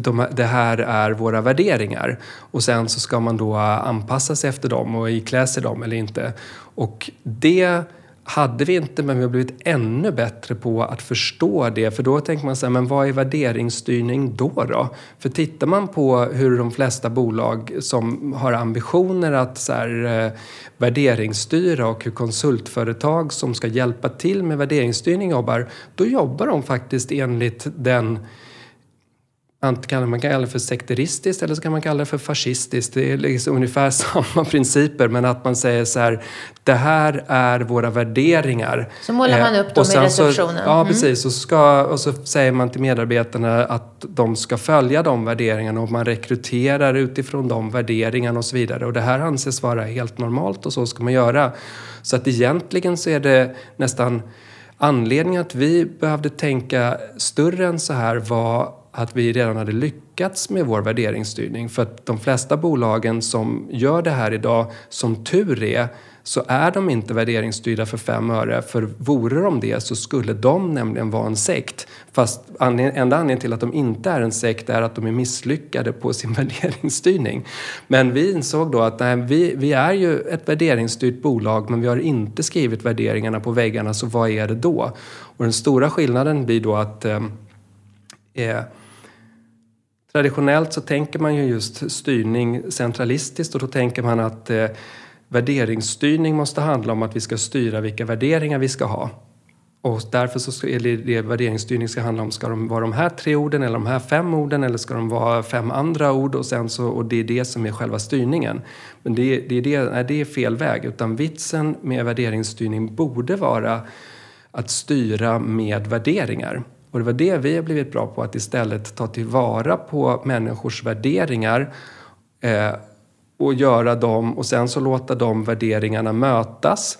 de, det här är våra värderingar. Och sen så ska man då anpassa sig efter dem och iklä sig dem eller inte. Och det hade vi inte, men vi har blivit ännu bättre på att förstå det. För då tänker man så här, men vad är värderingsstyrning då? då? För tittar man på hur de flesta bolag som har ambitioner att så här, eh, värderingsstyra och hur konsultföretag som ska hjälpa till med värderingsstyrning jobbar, då jobbar de faktiskt enligt den Antingen man kan kalla det för sekteristiskt eller så kan man kalla det för fascistiskt. Det är liksom ungefär samma principer men att man säger så här, det här är våra värderingar. Så målar man upp dem i receptionen. ja, mm. precis. Och, ska, och så säger man till medarbetarna att de ska följa de värderingarna och man rekryterar utifrån de värderingarna och så vidare. Och det här anses vara helt normalt och så ska man göra. Så att egentligen så är det nästan anledningen att vi behövde tänka större än så här var att vi redan hade lyckats med vår värderingsstyrning. För att de flesta bolagen som gör det här idag, som tur är, så är de inte värderingsstyrda för fem öre. För vore de det så skulle de nämligen vara en sekt. Fast enda anledningen till att de inte är en sekt är att de är misslyckade på sin värderingsstyrning. Men vi insåg då att nej, vi, vi är ju ett värderingsstyrt bolag men vi har inte skrivit värderingarna på väggarna, så vad är det då? Och den stora skillnaden blir då att eh, eh Traditionellt så tänker man ju just styrning centralistiskt och då tänker man att eh, värderingsstyrning måste handla om att vi ska styra vilka värderingar vi ska ha. Och därför så ska det, det värderingsstyrning ska handla om, ska de vara de här tre orden eller de här fem orden eller ska de vara fem andra ord och, sen så, och det är det som är själva styrningen. Men det, det, är det, nej, det är fel väg, utan vitsen med värderingsstyrning borde vara att styra med värderingar. Och det var det vi har blivit bra på, att istället ta tillvara på människors värderingar eh, och göra dem och sen så låta de värderingarna mötas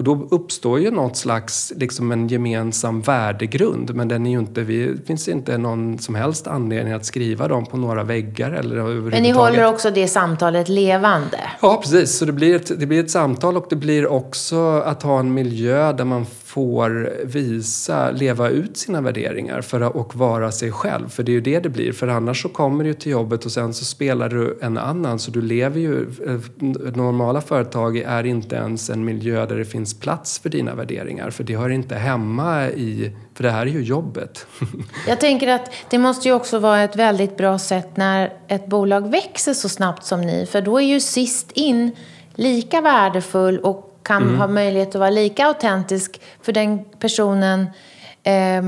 och då uppstår ju något slags, liksom en gemensam värdegrund men den är ju inte, det finns inte någon som helst anledning att skriva dem på några väggar eller överhuvudtaget. Men ni håller också det samtalet levande? Ja, precis. Så det blir, ett, det blir ett samtal och det blir också att ha en miljö där man får visa, leva ut sina värderingar för att, och vara sig själv. För det är ju det det blir. För annars så kommer du till jobbet och sen så spelar du en annan. Så du lever ju... Eh, normala företag är inte ens en miljö där det finns plats för dina värderingar. För det hör inte hemma i... För det här är ju jobbet. Jag tänker att det måste ju också vara ett väldigt bra sätt när ett bolag växer så snabbt som ni. För då är ju sist in lika värdefull och kan mm. ha möjlighet att vara lika autentisk för den personen eh,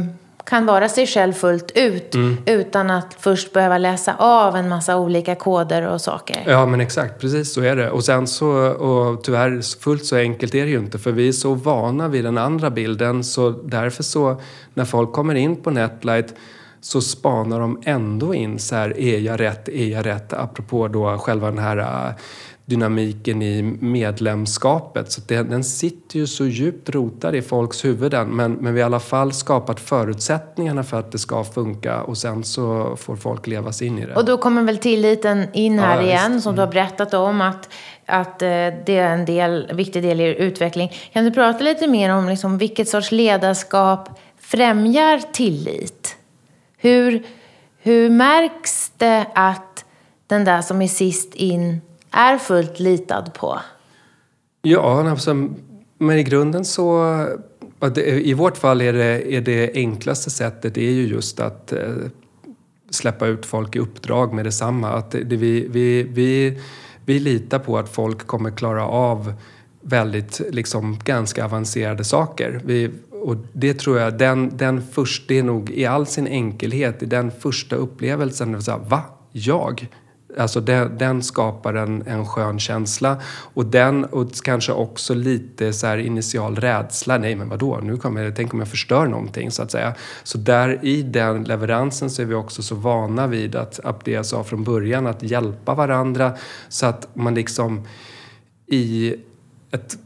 kan vara sig själv fullt ut mm. utan att först behöva läsa av en massa olika koder och saker. Ja, men exakt. Precis så är det. Och sen så, och tyvärr, fullt så enkelt är det ju inte för vi är så vana vid den andra bilden så därför så, när folk kommer in på Netlight så spanar de ändå in så här, är jag rätt, är jag rätt? Apropå då själva den här dynamiken i medlemskapet. Så det, den sitter ju så djupt rotad i folks huvuden men, men vi har i alla fall skapat förutsättningarna för att det ska funka och sen så får folk leva sig in i det. Och då kommer väl tilliten in här ja, igen som du har berättat om att, att eh, det är en del, viktig del i er utveckling. Kan du prata lite mer om liksom vilket sorts ledarskap främjar tillit? Hur, hur märks det att den där som är sist in är fullt litad på? Ja, alltså, men i grunden så... I vårt fall är det, är det enklaste sättet är ju just att eh, släppa ut folk i uppdrag med detsamma. Att det, vi, vi, vi, vi litar på att folk kommer klara av väldigt, liksom, ganska avancerade saker. Vi, och det tror jag, den, den först, det är nog i all sin enkelhet, i den första upplevelsen, det va? Jag? Alltså den, den skapar en, en skön känsla och den och kanske också lite så initial rädsla. Nej men vadå, nu kommer jag, tänk om jag förstör någonting så att säga. Så där i den leveransen så är vi också så vana vid att, att det jag sa från början, att hjälpa varandra så att man liksom i ett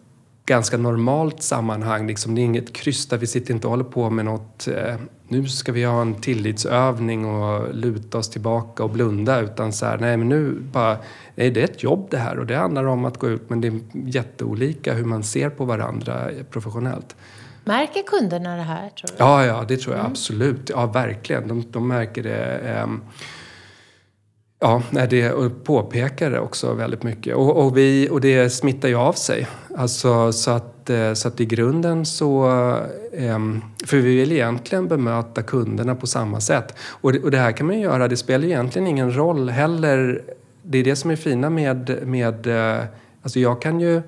ganska normalt sammanhang. Liksom, det är inget kryss där vi sitter inte och håller på med något eh, nu ska vi ha en tillitsövning och luta oss tillbaka och blunda utan så här, nej men nu bara, nej det är ett jobb det här och det handlar om att gå ut men det är jätteolika hur man ser på varandra professionellt. Märker kunderna det här tror du? Ja, ja det tror jag mm. absolut. Ja, verkligen. De, de märker det. Um, Ja, det och påpekar det också väldigt mycket. Och, och, vi, och det smittar ju av sig. Alltså, så, att, eh, så att i grunden så... Ehm, för vi vill egentligen bemöta kunderna på samma sätt. Och det, och det här kan man ju göra, det spelar ju egentligen ingen roll heller. Det är det som är fina med... med eh, alltså jag kan ju...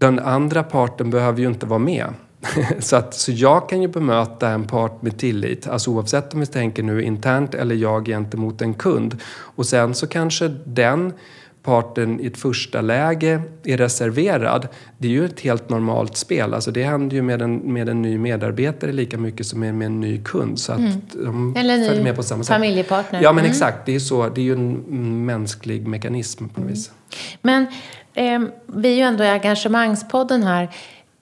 Den andra parten behöver ju inte vara med. så, att, så jag kan ju bemöta en part med tillit, alltså oavsett om vi tänker nu internt eller jag gentemot en kund. Och sen så kanske den parten i ett första läge är reserverad. Det är ju ett helt normalt spel. Alltså det händer ju med en, med en ny medarbetare lika mycket som med, en ny kund. Så att mm. de Eller en ny med på samma sätt. familjepartner. Ja men mm. exakt, det är, så, det är ju en mänsklig mekanism på något mm. vis. Men eh, vi är ju ändå i engagemangspodden här.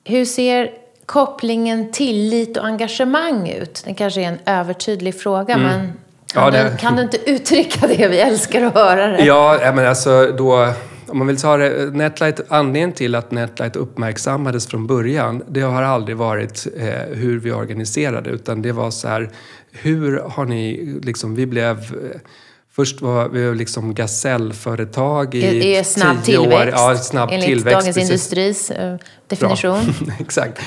Hur ser kopplingen tillit och engagemang ut? Det kanske är en övertydlig fråga, mm. men kan, ja, det... du, kan, du, inte uttrycka det? Vi älskar att höra det. Ja, men alltså då... om man vill ta det, Netlight, anledningen till att Netlight uppmärksammades från början, det har aldrig varit eh, hur vi organiserade, utan det var så här, hur har ni, liksom, vi blev eh, Först var vi liksom gasellföretag i I, i snabb tio tillväxt, år. Ja, snabb enligt tillväxt, Dagens precis. Industris eh, definition. Exakt.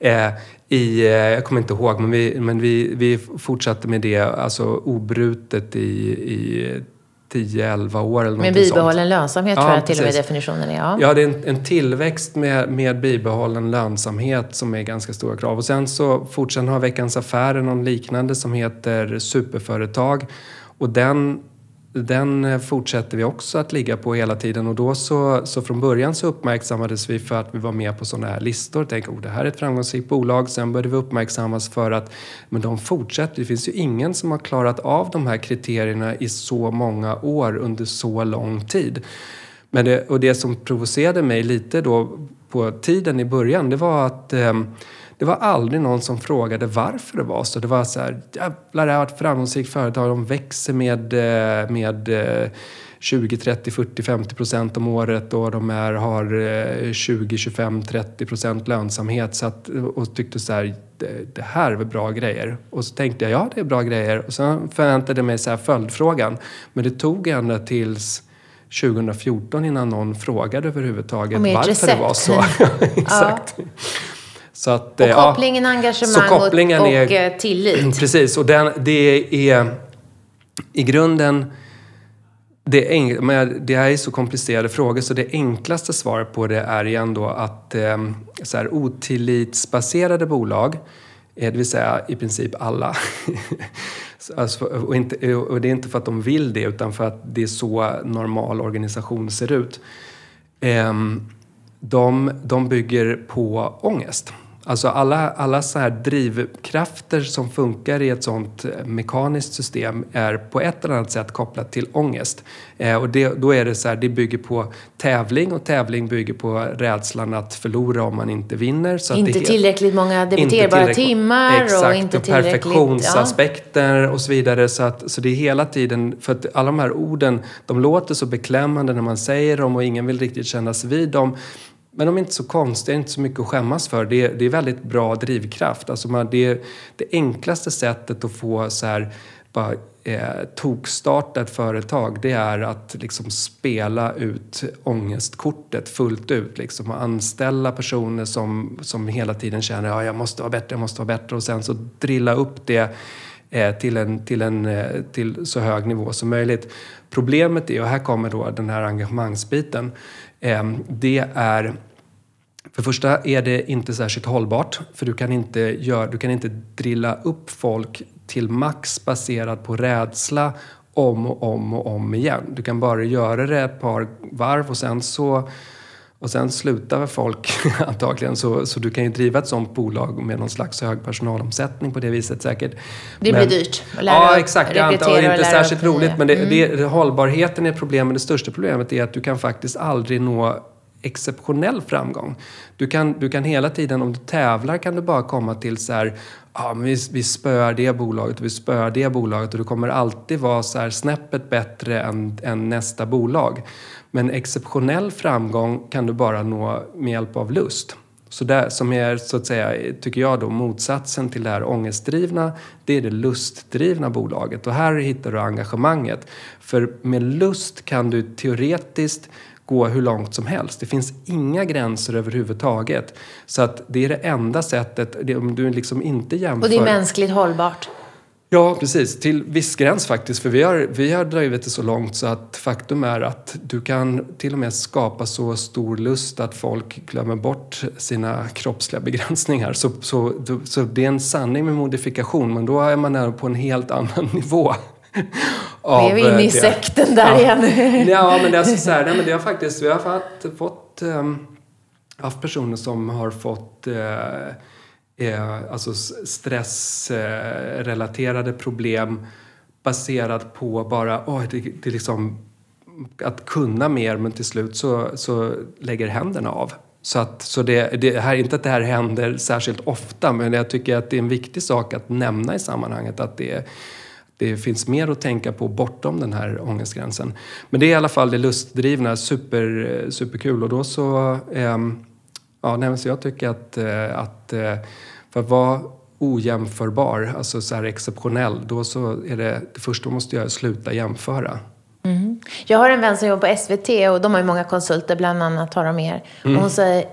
Eh, i, eh, jag kommer inte ihåg, men vi, men vi, vi fortsatte med det alltså, obrutet i, i 10-11 år eller Med någonting sånt. bibehållen lönsamhet Ja, tror jag till och med precis. definitionen är. Ja. Ja, det är en, en tillväxt med, med bibehållen lönsamhet som är ganska stora krav. Och sen så fortsätter har Veckans Affärer någon liknande som heter Superföretag. Och den, den eh, fortsätter vi också att ligga på hela tiden. Och då så, så från början så uppmärksammades vi för att vi var med på sådana här listor. Tänk, oh, det här är ett framgångsrikt bolag. Sen började vi uppmärksammas för att men de fortsätter. Det finns ju ingen som har klarat av de här kriterierna i så många år under så lång tid. Men det, och det som provocerade mig lite då på tiden i början, det var att eh, det var aldrig någon som frågade varför det var så. Det var så här, jävlar det här var ett framgångsrikt företag, de växer med, eh, med eh, 20, 30, 40, 50 procent om året och de är, har eh, 20, 25, 30 procent lönsamhet. Så att, och tyckte så här, det, det här är väl bra grejer. Och så tänkte jag, ja det är bra grejer. Och sen förväntade jag mig så här följdfrågan. Men det tog ända tills 2014 innan någon frågade överhuvudtaget varför recept. det var så. Exakt. Så att, Och eh, ja. kopplingen, engagemang Så kopplingen och, och är- eh, tillit. Precis, och den, det är i grunden... Det, är, men det här är så komplicerade frågor så det enklaste svaret på det är igen då att eh, så här, otillitsbaserade bolag, eh, det vill säga i princip alla, Så alltså, och, inte, och det är inte för att de vill det utan för att det är så normal organisation ser ut. Ehm, de, de bygger på ångest. Alltså alla, alla så här drivkrafter som funkar i ett sånt eh, mekaniskt system är på ett eller annat sätt kopplat till ångest. Eh, och det, då är det så här, det bygger på tävling och tävling bygger på rädslan att förlora om man inte vinner. Så Inte det tillräckligt många tillräckligt- timmar Exakt, och inte tillräckligt... perfektionsaspekter och så vidare. Så, att, så det är hela tiden, för att alla de här orden, de låter så beklämmande när man säger dem och ingen vill riktigt kännas vid dem. Men de är inte så konstiga, inte så mycket att skämmas för. Det är, det är väldigt bra drivkraft. Alltså man, det är det enklaste sättet att få så här, bara, eh, tokstarta ett företag, det är att liksom spela ut ångestkortet fullt ut. Liksom, och anställa personer som, som hela tiden känner att ja, jag måste vara bättre, jag måste vara bättre. Och sen så drilla upp det eh, till, en, till, en, eh, till så hög nivå som möjligt. Problemet är, och här kommer då den här engagemangsbiten, eh, det är för det första är det inte särskilt hållbart för du kan inte, gör, du kan inte drilla upp folk till max baserat på rädsla om och om och om igen. Du kan bara göra det ett par varv och sen så och sen slutar folk antagligen. Så, så du kan ju driva ett sånt bolag med någon slags hög personalomsättning på det viset säkert. Det blir dyrt att lära Ja, exakt. Och och inte särskilt roligt. Men det, Mm. det, hållbarheten är ett problem. Men det största problemet är att du kan faktiskt aldrig nå exceptionell framgång. Du kan, du kan hela tiden, om du tävlar, kan du bara komma till så här, ja, men vi, vi spöar det bolaget och vi spöar det bolaget och du kommer alltid vara så här snäppet bättre än, än nästa bolag. Men exceptionell framgång kan du bara nå med hjälp av lust. Så det som är, så att säga, tycker jag då, motsatsen till det här ångestdrivna, det är det lustdrivna bolaget. Och här hittar du engagemanget. För med lust kan du teoretiskt gå hur långt som helst. Det finns inga gränser överhuvudtaget. Så att det är det enda sättet, om du liksom inte jämför... Och det är mänskligt hållbart. Ja, precis. Till viss gräns faktiskt. För vi har, vi har drivit det så långt så att faktum är att du kan till och med skapa så stor lust att folk glömmer bort sina kroppsliga begränsningar. Så, så, så det är en sanning med modifikation, men då är man på en helt annan nivå. Vi är inne i det. sekten där ja. igen. Ja, men det är så här, nej, men det har faktiskt, vi har fått, fått um, haft personer som har fått eh, eh, alltså stressrelaterade problem baserat på bara oh, det, det är liksom att kunna mer men till slut så, så lägger händerna av. Så, att, så det, det här, inte att det här händer särskilt ofta men jag tycker att det är en viktig sak att nämna i sammanhanget att det, det finns mer att tänka på bortom den här ångestgränsen. Men det är i alla fall det lustdrivna, super, superkul. Och då så, eh, ja, nej, så jag tycker att, eh, att eh, för att vara ojämförbar, alltså så här exceptionell, då så är det, det första man måste göra sluta jämföra. Mm. Jag har en vän som jobbar på SVT och de har ju många konsulter, bland annat har de er. Mm. Och hon säger,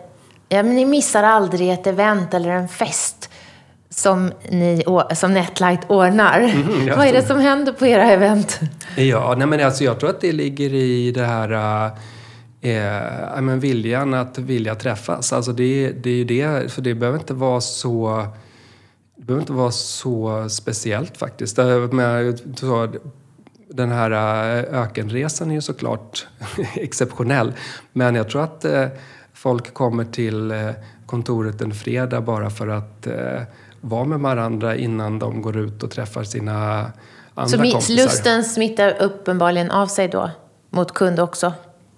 ja men ni missar aldrig ett event eller en fest som, ni, som Netlight ordnar. Mm, Vad är det som händer på era event? Ja, nej men alltså jag tror att det ligger i det här eh, men viljan att vilja träffas. Alltså det, det är ju det, för det behöver inte vara så det behöver inte vara så speciellt faktiskt. Med, den här eh, ökenresan är ju såklart exceptionell. Men jag tror att eh, folk kommer till eh, kontoret en fredag bara för att vara med varandra innan de går ut och träffar sina andra så kompisar. Så lusten smittar uppenbarligen av sig då mot kund också?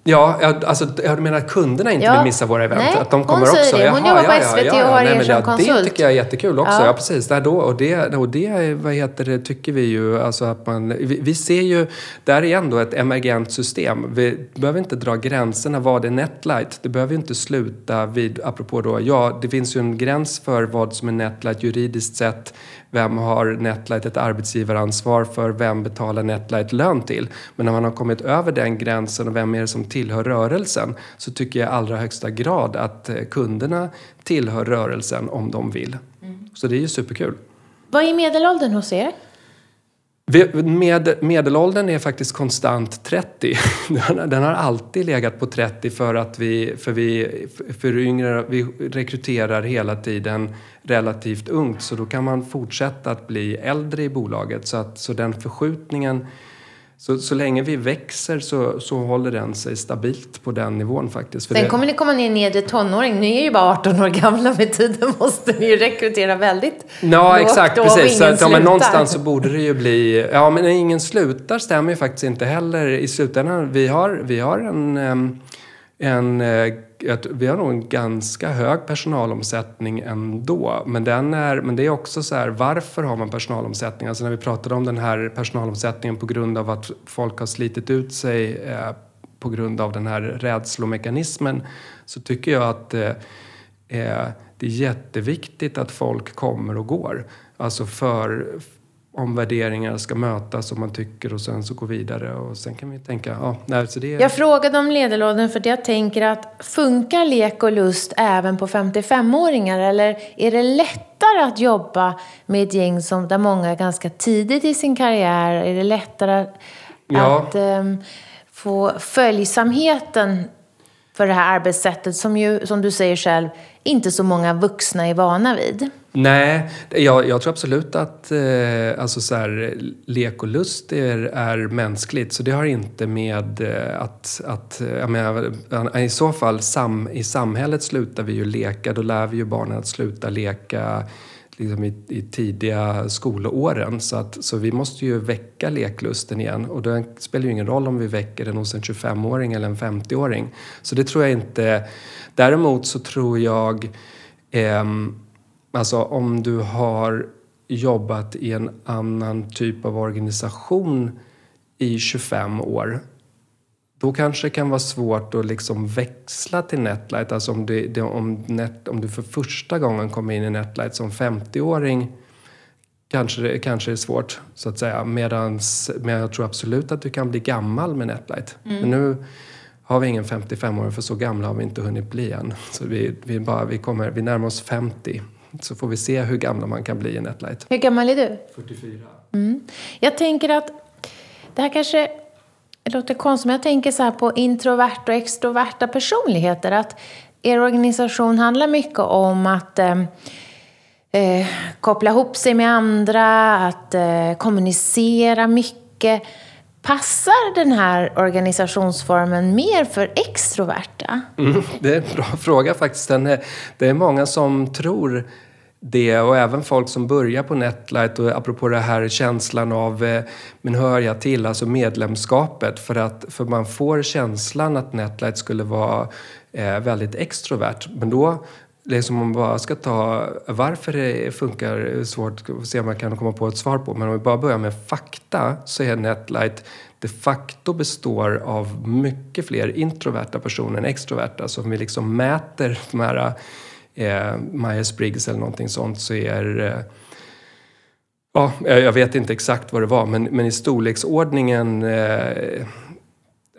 Ja, alltså, jag menar att kunderna inte ja. vill missa våra event. Nej, att de kommer hon säger också. det. Hon Jaha, jobbar på SVT ja, ja, och har er som konsult. Det tycker jag är jättekul också. Ja, precis. Där då, och det, och det vad heter det, tycker vi ju, alltså att man, vi, vi ser ju, där är ändå ett emergent system. Vi behöver inte dra gränserna. Vad är Netlight? Det behöver ju inte sluta vid, apropå då, ja, det finns ju en gräns för vad som är Netlight juridiskt sett vem har Netlight ett arbetsgivaransvar för? Vem betalar Netlight lön till? Men när man har kommit över den gränsen och vem är det som tillhör rörelsen så tycker jag i allra högsta grad att eh, kunderna tillhör rörelsen om de vill. Mm. Så det är ju superkul. Vad är medelåldern hos er? Med, medelåldern är faktiskt konstant 30. Den har alltid legat på 30 för att vi, för vi, för yngre, vi rekryterar hela tiden relativt ungt. Så då kan man fortsätta att bli äldre i bolaget. Så, att, så den förskjutningen så, så länge vi växer så, så håller den sig stabilt på den nivån faktiskt. För Sen kommer ni komma ner nedre tonåring. Ni är ju bara 18 år gamla. Med tiden måste ni ju rekrytera väldigt Ja, exakt. Precis. Så att, ja, men någonstans så borde det ju bli... Ja, men ingen slutar stämmer ju faktiskt inte heller i slutändan. Vi har, vi har en, en eh, vi har nog en ganska hög personalomsättning ändå. Men, den är, men det är också så här, varför har man personalomsättning? Alltså när vi pratade om den här personalomsättningen på grund av att folk har slitit ut sig eh, på grund av den här rädslomekanismen så tycker jag att eh, eh det är jätteviktigt att folk kommer och går. Alltså för, om värderingar ska mötas och man tycker och sen så gå vidare och sen kan vi tänka, ja, nej, så det Jag frågade om medelåldern för att jag tänker att funkar lek och lust även på 55-åringar eller är det lättare att jobba med ett gäng som, där många är ganska tidigt i sin karriär? Är det lättare ja. att um, få följsamheten för det här arbetssättet som ju, som du säger själv, inte så många vuxna är vana vid? Nej, jag, jag tror absolut att eh, alltså så här, lek och lust är, är mänskligt. Så det har inte med eh, att... att eh, jag menar, eh, I så fall, sam, i samhället slutar vi ju leka. Då lär vi ju barnen att sluta leka liksom i, i, tidiga skolåren. Så, att, så vi måste ju väcka leklusten igen. Och det spelar ju ingen roll om vi väcker den hos en 25-åring eller en 50-åring. Så det tror jag inte. Däremot så tror jag eh, Alltså om du har jobbat i en annan typ av organisation i 25 år då kanske det kan vara svårt att liksom växla till Netlight. Alltså om, det, om, net, om du för första gången kommer in i Netlight som 50-åring kanske det kanske är svårt, så att säga. Medans, men jag tror absolut att du kan bli gammal med Netlight. Mm. Men nu har vi ingen 55-åring, för så gamla har vi inte hunnit bli än. Så vi, vi, bara, vi, kommer, vi närmar oss 50 så får vi se hur gamla man kan bli i Netlight. Hur gammal är du? 44. Mm. Jag tänker att det här kanske låter konstigt, men jag tänker så här på introverta och extroverta personligheter. Att er organisation handlar mycket om att eh, eh, koppla ihop sig med andra, att eh, kommunicera mycket. Passar den här organisationsformen mer för extroverta? Mm, det är en bra fråga faktiskt. det är många som tror det och även folk som börjar på Netlight och apropå det här känslan av eh, men hör jag till, alltså medlemskapet för att för man får känslan att Netlight skulle vara eh, väldigt extrovert men då liksom om man bara ska ta varför det funkar, eh, svårt att se om man kan komma på ett svar på. Men om vi bara börjar med fakta så är Netlight de facto består av mycket fler introverta personer än extroverta. Så om vi liksom mäter de här eh, Myers-Briggs eller någonting sånt så är eh, Ja, jag vet inte exakt vad det var, men, men i storleksordningen eh,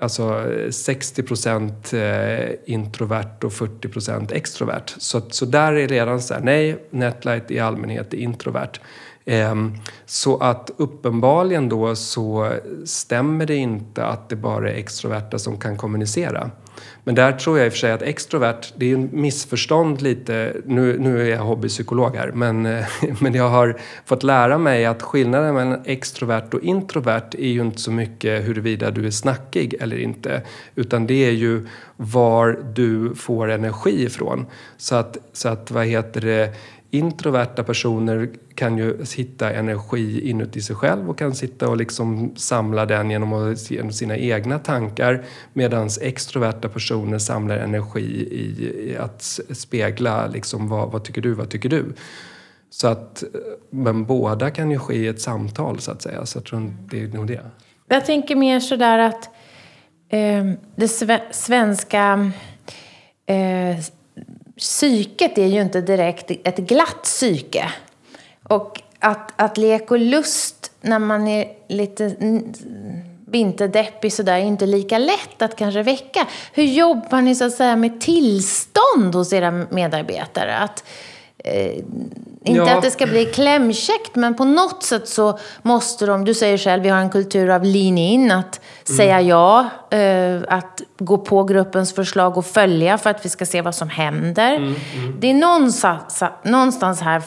alltså 60 procent eh, introvert och 40 procent extrovert. Så, så där är redan så här, nej, Netlight i allmänhet är introvert. Ehm, så att uppenbarligen då så stämmer det inte att det bara är extroverta som kan kommunicera. Men där tror jag i och för sig att extrovert, det är ju en missförstånd lite, nu, nu är jag hobbypsykolog här, men, men jag har fått lära mig att skillnaden mellan extrovert och introvert är ju inte så mycket huruvida du är snackig eller inte, utan det är ju var du får energi ifrån. Så att, så att vad heter det, Introverta personer kan ju hitta energi inuti sig själv och kan sitta och liksom samla den genom, genom sina egna tankar medan extroverta personer samlar energi i, i att spegla liksom vad, vad tycker du, vad tycker du? Så att, eh, men båda kan ju ske i ett samtal så att säga, så jag tror det är nog det. Jag tänker mer sådär att eh, det svenska eh, psyket är ju inte direkt ett glatt psyke. Och att, att lek och lust när man är lite vinterdeppig sådär är inte lika lätt att kanske väcka. Hur jobbar ni så att säga med tillstånd hos era medarbetare? Att, eh, inte ja. att det ska bli klämkäckt, men på något sätt så måste de, du säger själv, vi har en kultur av lean in, att mm. säga ja, eh, att gå på gruppens förslag och följa för att vi ska se vad som händer. Mm, mm. Det är någonstans, någonstans här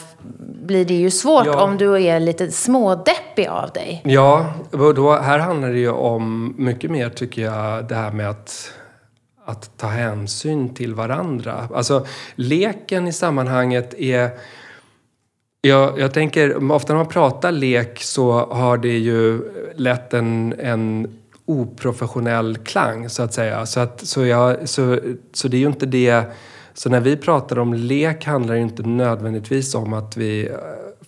blir det ju svårt ja. om du är lite smådeppig av dig. Ja, då, här handlar det ju om mycket mer tycker jag det här med att att ta hänsyn till varandra. Alltså leken i sammanhanget är jag, jag tänker, ofta när man pratar lek så har det ju lätt en, en oprofessionell klang så att säga. Så, att, så, jag, så, så det är ju inte det... Så när vi pratar om lek handlar det inte nödvändigtvis om att vi...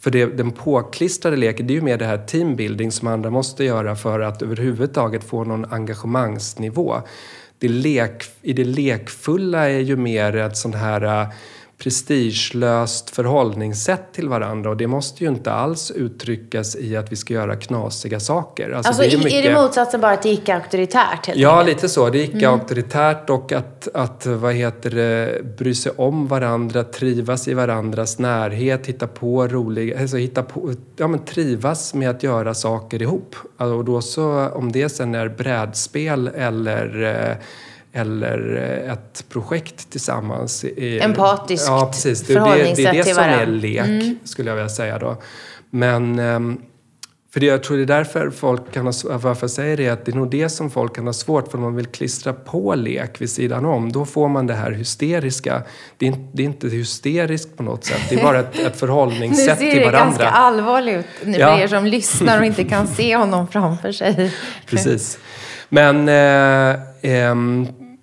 För det, den påklistrade leken, det är ju mer det här teambuilding som andra måste göra för att överhuvudtaget få någon engagemangsnivå. Det lek, I det lekfulla är ju mer ett sånt här äh, prestigelöst förhållningssätt till varandra och det måste ju inte alls uttryckas i att vi ska göra knasiga saker. Alltså, alltså det är, mycket... är det motsatsen bara till icke-auktoritärt? Ja, enkelt? lite så. Det är icke-auktoritärt och att, att vad heter det, bry sig om varandra, trivas i varandras närhet, hitta på roliga, alltså hitta på, ja men trivas med att göra saker ihop. Alltså, och då så, om det sen är brädspel eller eh, eller eh, ett projekt tillsammans. Empatiskt ja, precis. Det, det, det är det som är lek, mm. skulle jag vilja säga då. Men ehm, för det, jag tror det är därför folk kan ha, varför jag säger det, att det är nog det som folk kan ha svårt för om man vill klistra på lek vid sidan om. Då får man det här hysteriska. Det är, inte, det är inte hysteriskt på något sätt, det är bara ett, ett förhållningssätt till varandra. Nu ser det ganska allvarligt ut nu ja. för er som lyssnar och inte kan se honom framför sig. Precis. Men eh, eh,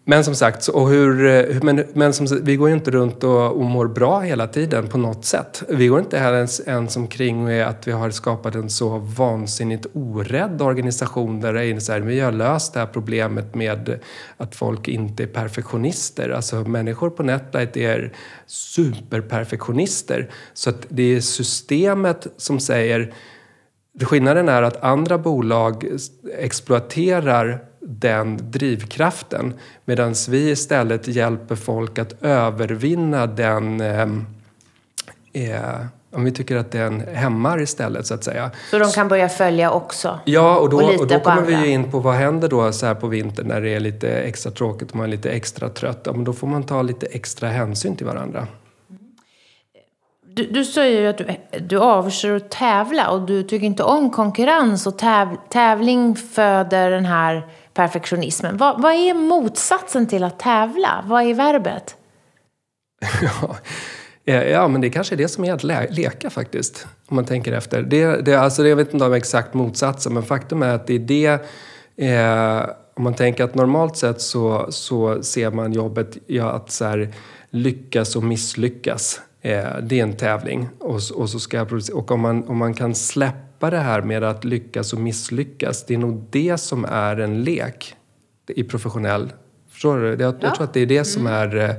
men som sagt, och hur, eh, men, men som, vi går ju inte runt och, och mår bra hela tiden på något sätt. Vi går inte här ens, ens omkring med att vi har skapat en så vansinnigt orädd organisation där det är så här, vi har löst det här problemet med att folk inte är perfektionister. Alltså människor på Netlight är superperfektionister. Så att det är systemet som säger Skillnaden är att andra bolag exploaterar den drivkraften medan vi istället hjälper folk att övervinna den eh, eh, om vi tycker att den hämmar istället så att säga. Så de kan börja följa också? Ja, och då, och, och då kommer vi ju in på vad händer då så här på vintern när det är lite extra tråkigt och man är lite extra trött. Ja, men då får man ta lite extra hänsyn till varandra. Du, du säger ju att du, du avskyr att tävla och du tycker inte om konkurrens och täv, tävling föder den här perfektionismen. Vad, vad är motsatsen till att tävla? Vad är verbet? Eh, ja, men det kanske är det som är att le leka faktiskt. Om man tänker efter. Det, det, alltså, jag vet inte om exakt motsatsen, men faktum är att det är det eh, om man tänker att normalt sett så, så ser man jobbet, ja, att så här, lyckas och misslyckas. Eh, det är en tävling. Och, och, så ska jag producera. och om, man, om man kan släppa det här med att lyckas och misslyckas, det är nog det som är en lek i professionell... Förstår du? Jag, ja. jag tror att det är det som mm. är... Eh,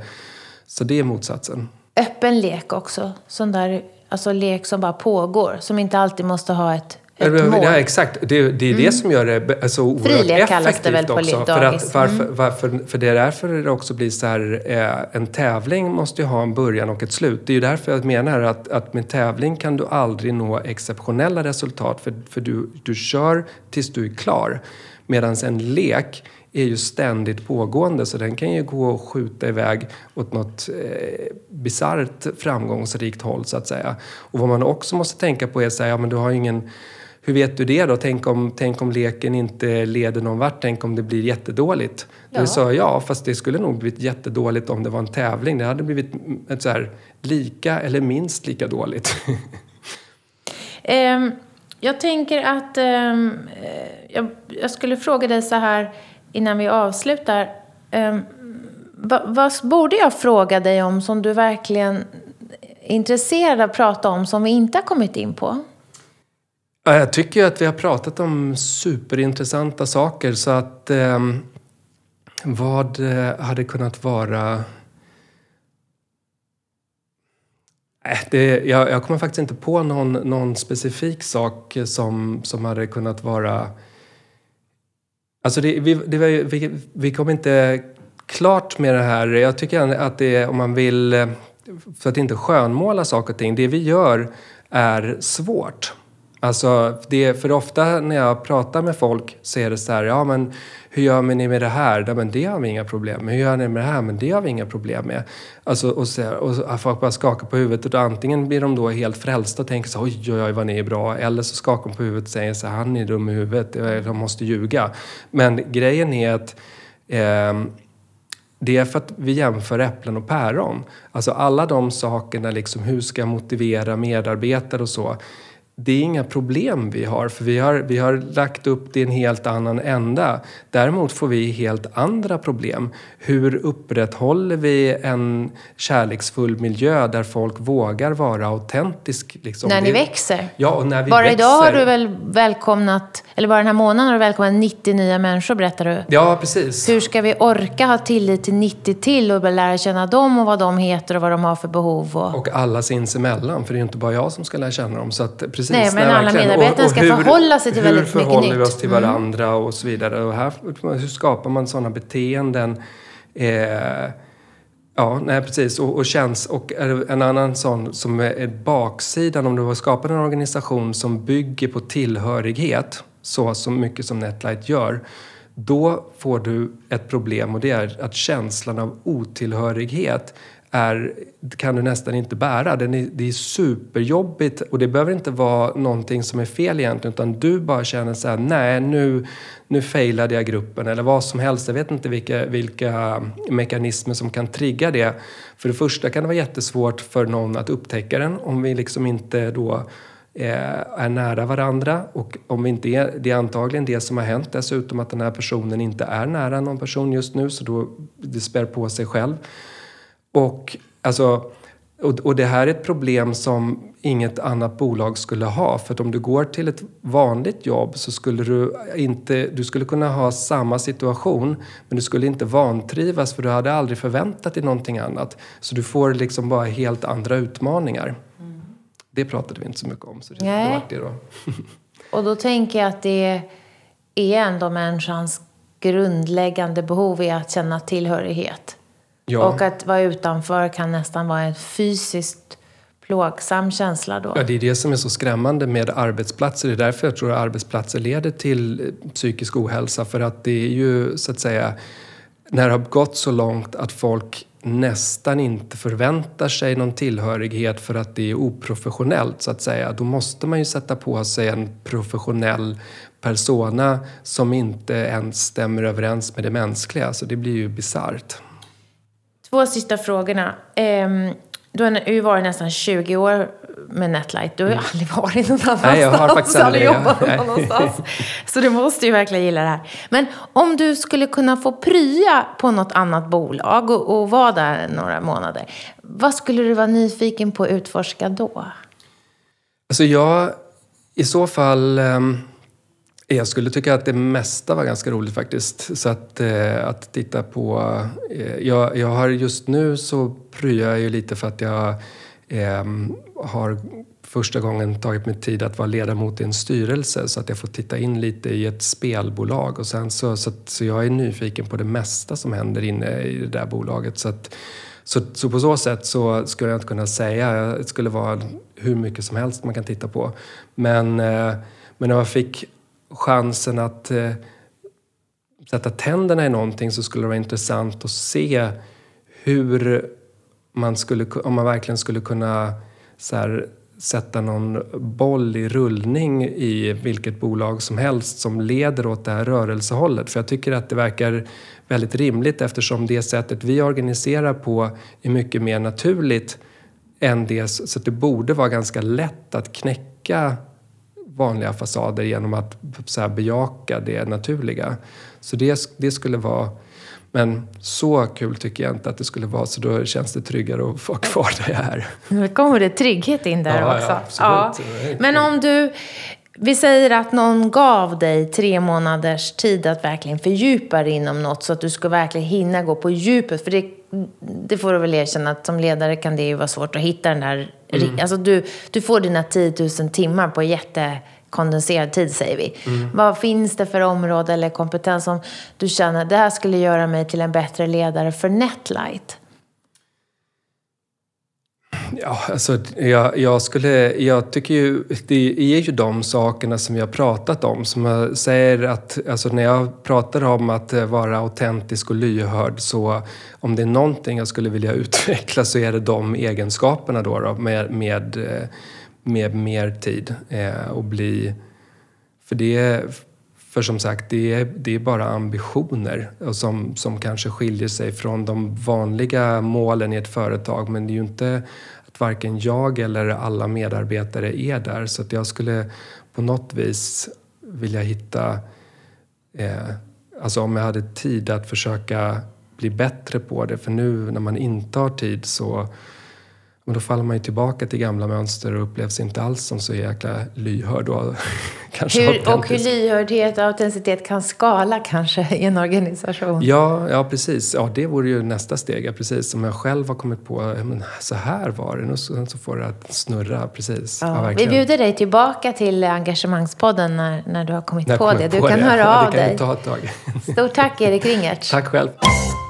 så det är motsatsen. Öppen lek också. Sån där alltså lek som bara pågår, som inte alltid måste ha ett ett mål. Ja, exakt. Det, det är mm. det som gör det alltså, oerhört Frilek kallas det väl på också. För, att, varför, mm. varför, för det är därför det också blir så här, eh, en tävling måste ju ha en början och ett slut. Det är ju därför jag menar att, att med tävling kan du aldrig nå exceptionella resultat för, för du, du kör tills du är klar. Medan en lek är ju ständigt pågående så den kan ju gå och skjuta iväg åt något eh, bisarrt framgångsrikt håll så att säga. Och vad man också måste tänka på är att ja men du har ingen hur vet du det då? Tänk om, tänk om leken inte leder någon vart? Tänk om det blir jättedåligt? Ja. Då sa ja, fast det skulle nog blivit jättedåligt om det var en tävling. Det hade blivit ett så här, lika eller minst lika dåligt. um, jag tänker att um, jag, jag, skulle fråga dig så här innan vi avslutar. Um, vad, vad borde jag fråga dig om som du verkligen är intresserad av att prata om som vi inte har kommit in på? Jag tycker att vi har pratat om superintressanta saker så att ehm, eh, vad hade kunnat vara... Äh, det, jag, jag kommer faktiskt inte på någon, någon specifik sak som, som hade kunnat vara... Alltså det, vi, det vi, vi kom inte klart med det här. Jag tycker att det, om man vill, eh, för att inte skönmåla saker och ting, det vi gör är svårt. Alltså, det, för ofta när jag pratar med folk så är det så här, ja men hur gör ni med det här? Ja, men det har vi inga problem med. Hur gör ni med det här? Men det har vi inga problem med. Alltså, och, så, och folk bara skakar på huvudet och antingen blir de då helt frälsta och tänker så oj, oj, oj vad ni är bra. Eller så skakar de på huvudet och säger så här, han är dum i huvudet, de måste ljuga. Men grejen är att eh, det är för att vi jämför äpplen och päron. Alltså alla de sakerna, liksom, hur ska jag motivera medarbetare och så det är inga problem vi har, för vi har, vi har lagt upp det i en helt annan ända. Däremot får vi helt andra problem. Hur upprätthåller vi en kärleksfull miljö där folk vågar vara autentisk? Liksom? När ni växer? Ja, och när vi bara växer. idag har du väl välkomnat, eller bara den här månaden har du välkomnat 90 nya människor, berättar du. Ja, precis. Hur ska vi orka ha tillit till 90 till och lära känna dem och vad de heter och vad de har för behov? Och, och alla sinsemellan, för det är ju inte bara jag som ska lära känna dem. Så att, precis, Nej, men alla medarbetare ska hur, förhålla sig till väldigt mycket nytt. Hur förhåller vi oss till mm. varandra mm. och så vidare. Och här, hur skapar man sådana beteenden? Eh, ja, nej precis. Och, och, känns, och en annan sån som är baksidan om du har skapat en organisation som bygger på tillhörighet, så, så mycket som Netlight gör, då får du ett problem och det är att känslan av otillhörighet är, kan du nästan inte bära. Den är, det är superjobbigt och det behöver inte vara någonting som är fel egentligen utan du bara känner så här, nej nu, nu failade jag gruppen eller vad som helst. Jag vet inte vilka, vilka mekanismer som kan trigga det. För det första kan det vara jättesvårt för någon att upptäcka den om vi liksom inte då eh, är nära varandra och om vi inte är, det är antagligen det som har hänt dessutom att den här personen inte är nära någon person just nu så då det spär på sig själv. Och, alltså, och, och det här är ett problem som inget annat bolag skulle ha. För att om du går till ett vanligt jobb så skulle du inte... Du skulle kunna ha samma situation men du skulle inte vantrivas för du hade aldrig förväntat dig någonting annat. Så du får liksom bara helt andra utmaningar. Mm. Det pratade vi inte så mycket om. Så det, Nej. det då. och då tänker jag att det är ändå människans grundläggande behov är att känna tillhörighet. Ja. Och att vara utanför kan nästan vara en fysiskt plågsam känsla då. Ja, det är det som är så skrämmande med arbetsplatser. Det är därför jag tror att arbetsplatser leder till psykisk ohälsa. För att det är ju så att säga när det har gått så långt att folk nästan inte förväntar sig någon tillhörighet för att det är oprofessionellt så att säga. Då måste man ju sätta på sig en professionell persona som inte ens stämmer överens med det mänskliga. Så det blir ju bisarrt. Två sista frågorna. Ehm, du har ju varit nästan 20 år med Netlight. Du har ju mm. aldrig varit någon annanstans. Nej, jag har faktiskt aldrig jobbat någon annanstans. Så du måste ju verkligen gilla det här. Men om du skulle kunna få prya på något annat bolag och, och vara där några månader. Vad skulle du vara nyfiken på att utforska då? Alltså jag, i så fall... Um jag skulle tycka att det mesta var ganska roligt faktiskt. Så att, eh, att titta på... Eh, jag, jag har just nu så pryar jag ju lite för att jag eh, har första gången tagit mig tid att vara ledamot i en styrelse så att jag får titta in lite i ett spelbolag. Och sen så, så, så jag är nyfiken på det mesta som händer inne i det där bolaget. Så, att, så, så på så sätt så skulle jag inte kunna säga. Det skulle vara hur mycket som helst man kan titta på. Men, eh, men när jag fick chansen att eh, sätta tänderna i någonting så skulle det vara intressant att se hur man skulle, om man verkligen skulle kunna så här, sätta någon boll i rullning i vilket bolag som helst som leder åt det här rörelsehållet. För jag tycker att det verkar väldigt rimligt eftersom det sättet vi organiserar på är mycket mer naturligt än det, så det borde vara ganska lätt att knäcka vanliga fasader genom att så här, bejaka det naturliga. Så det, det skulle vara... Men så kul tycker jag inte att det skulle vara så då känns det tryggare att vara kvar där jag är. Nu kommer det trygghet in där ja, också. Ja, ja. Men om du... Vi säger att någon gav dig tre månaders tid att verkligen fördjupa dig inom något så att du ska verkligen hinna gå på djupet. För det, det får du väl erkänna att som ledare kan det ju vara svårt att hitta den där Mm. Alltså du, du får dina 10 000 timmar på jättekondenserad tid, säger vi. Mm. Vad finns det för område eller kompetens som du känner, det här skulle göra mig till en bättre ledare för Netlight? Ja, alltså, jag, jag, skulle, jag tycker ju, det är ju de sakerna som vi har pratat om. Som jag säger att, alltså när jag pratar om att vara autentisk och lyhörd så om det är någonting jag skulle vilja utveckla så är det de egenskaperna då, då med, med, med mer tid eh, och bli... För det för som sagt, det är, det är bara ambitioner som, som kanske skiljer sig från de vanliga målen i ett företag. Men det är ju inte varken jag eller alla medarbetare är där. Så att jag skulle på något vis vilja hitta... Eh, alltså om jag hade tid att försöka bli bättre på det. För nu när man inte har tid så men då faller man ju tillbaka till gamla mönster och upplevs inte alls som så jäkla lyhörd och kanske hur, Och hur lyhördhet och autenticitet kan skala kanske i en organisation. Ja, ja precis. Ja, det vore ju nästa steg. Ja, precis. Som jag själv har kommit på, men så här var det. Och så, så får det att snurra. Precis. Ja, ja vi bjuder dig tillbaka till Engagemangspodden när, när du har kommit när på det. Du på kan det. höra av dig. Stort tack Erik Ringert. tack själv.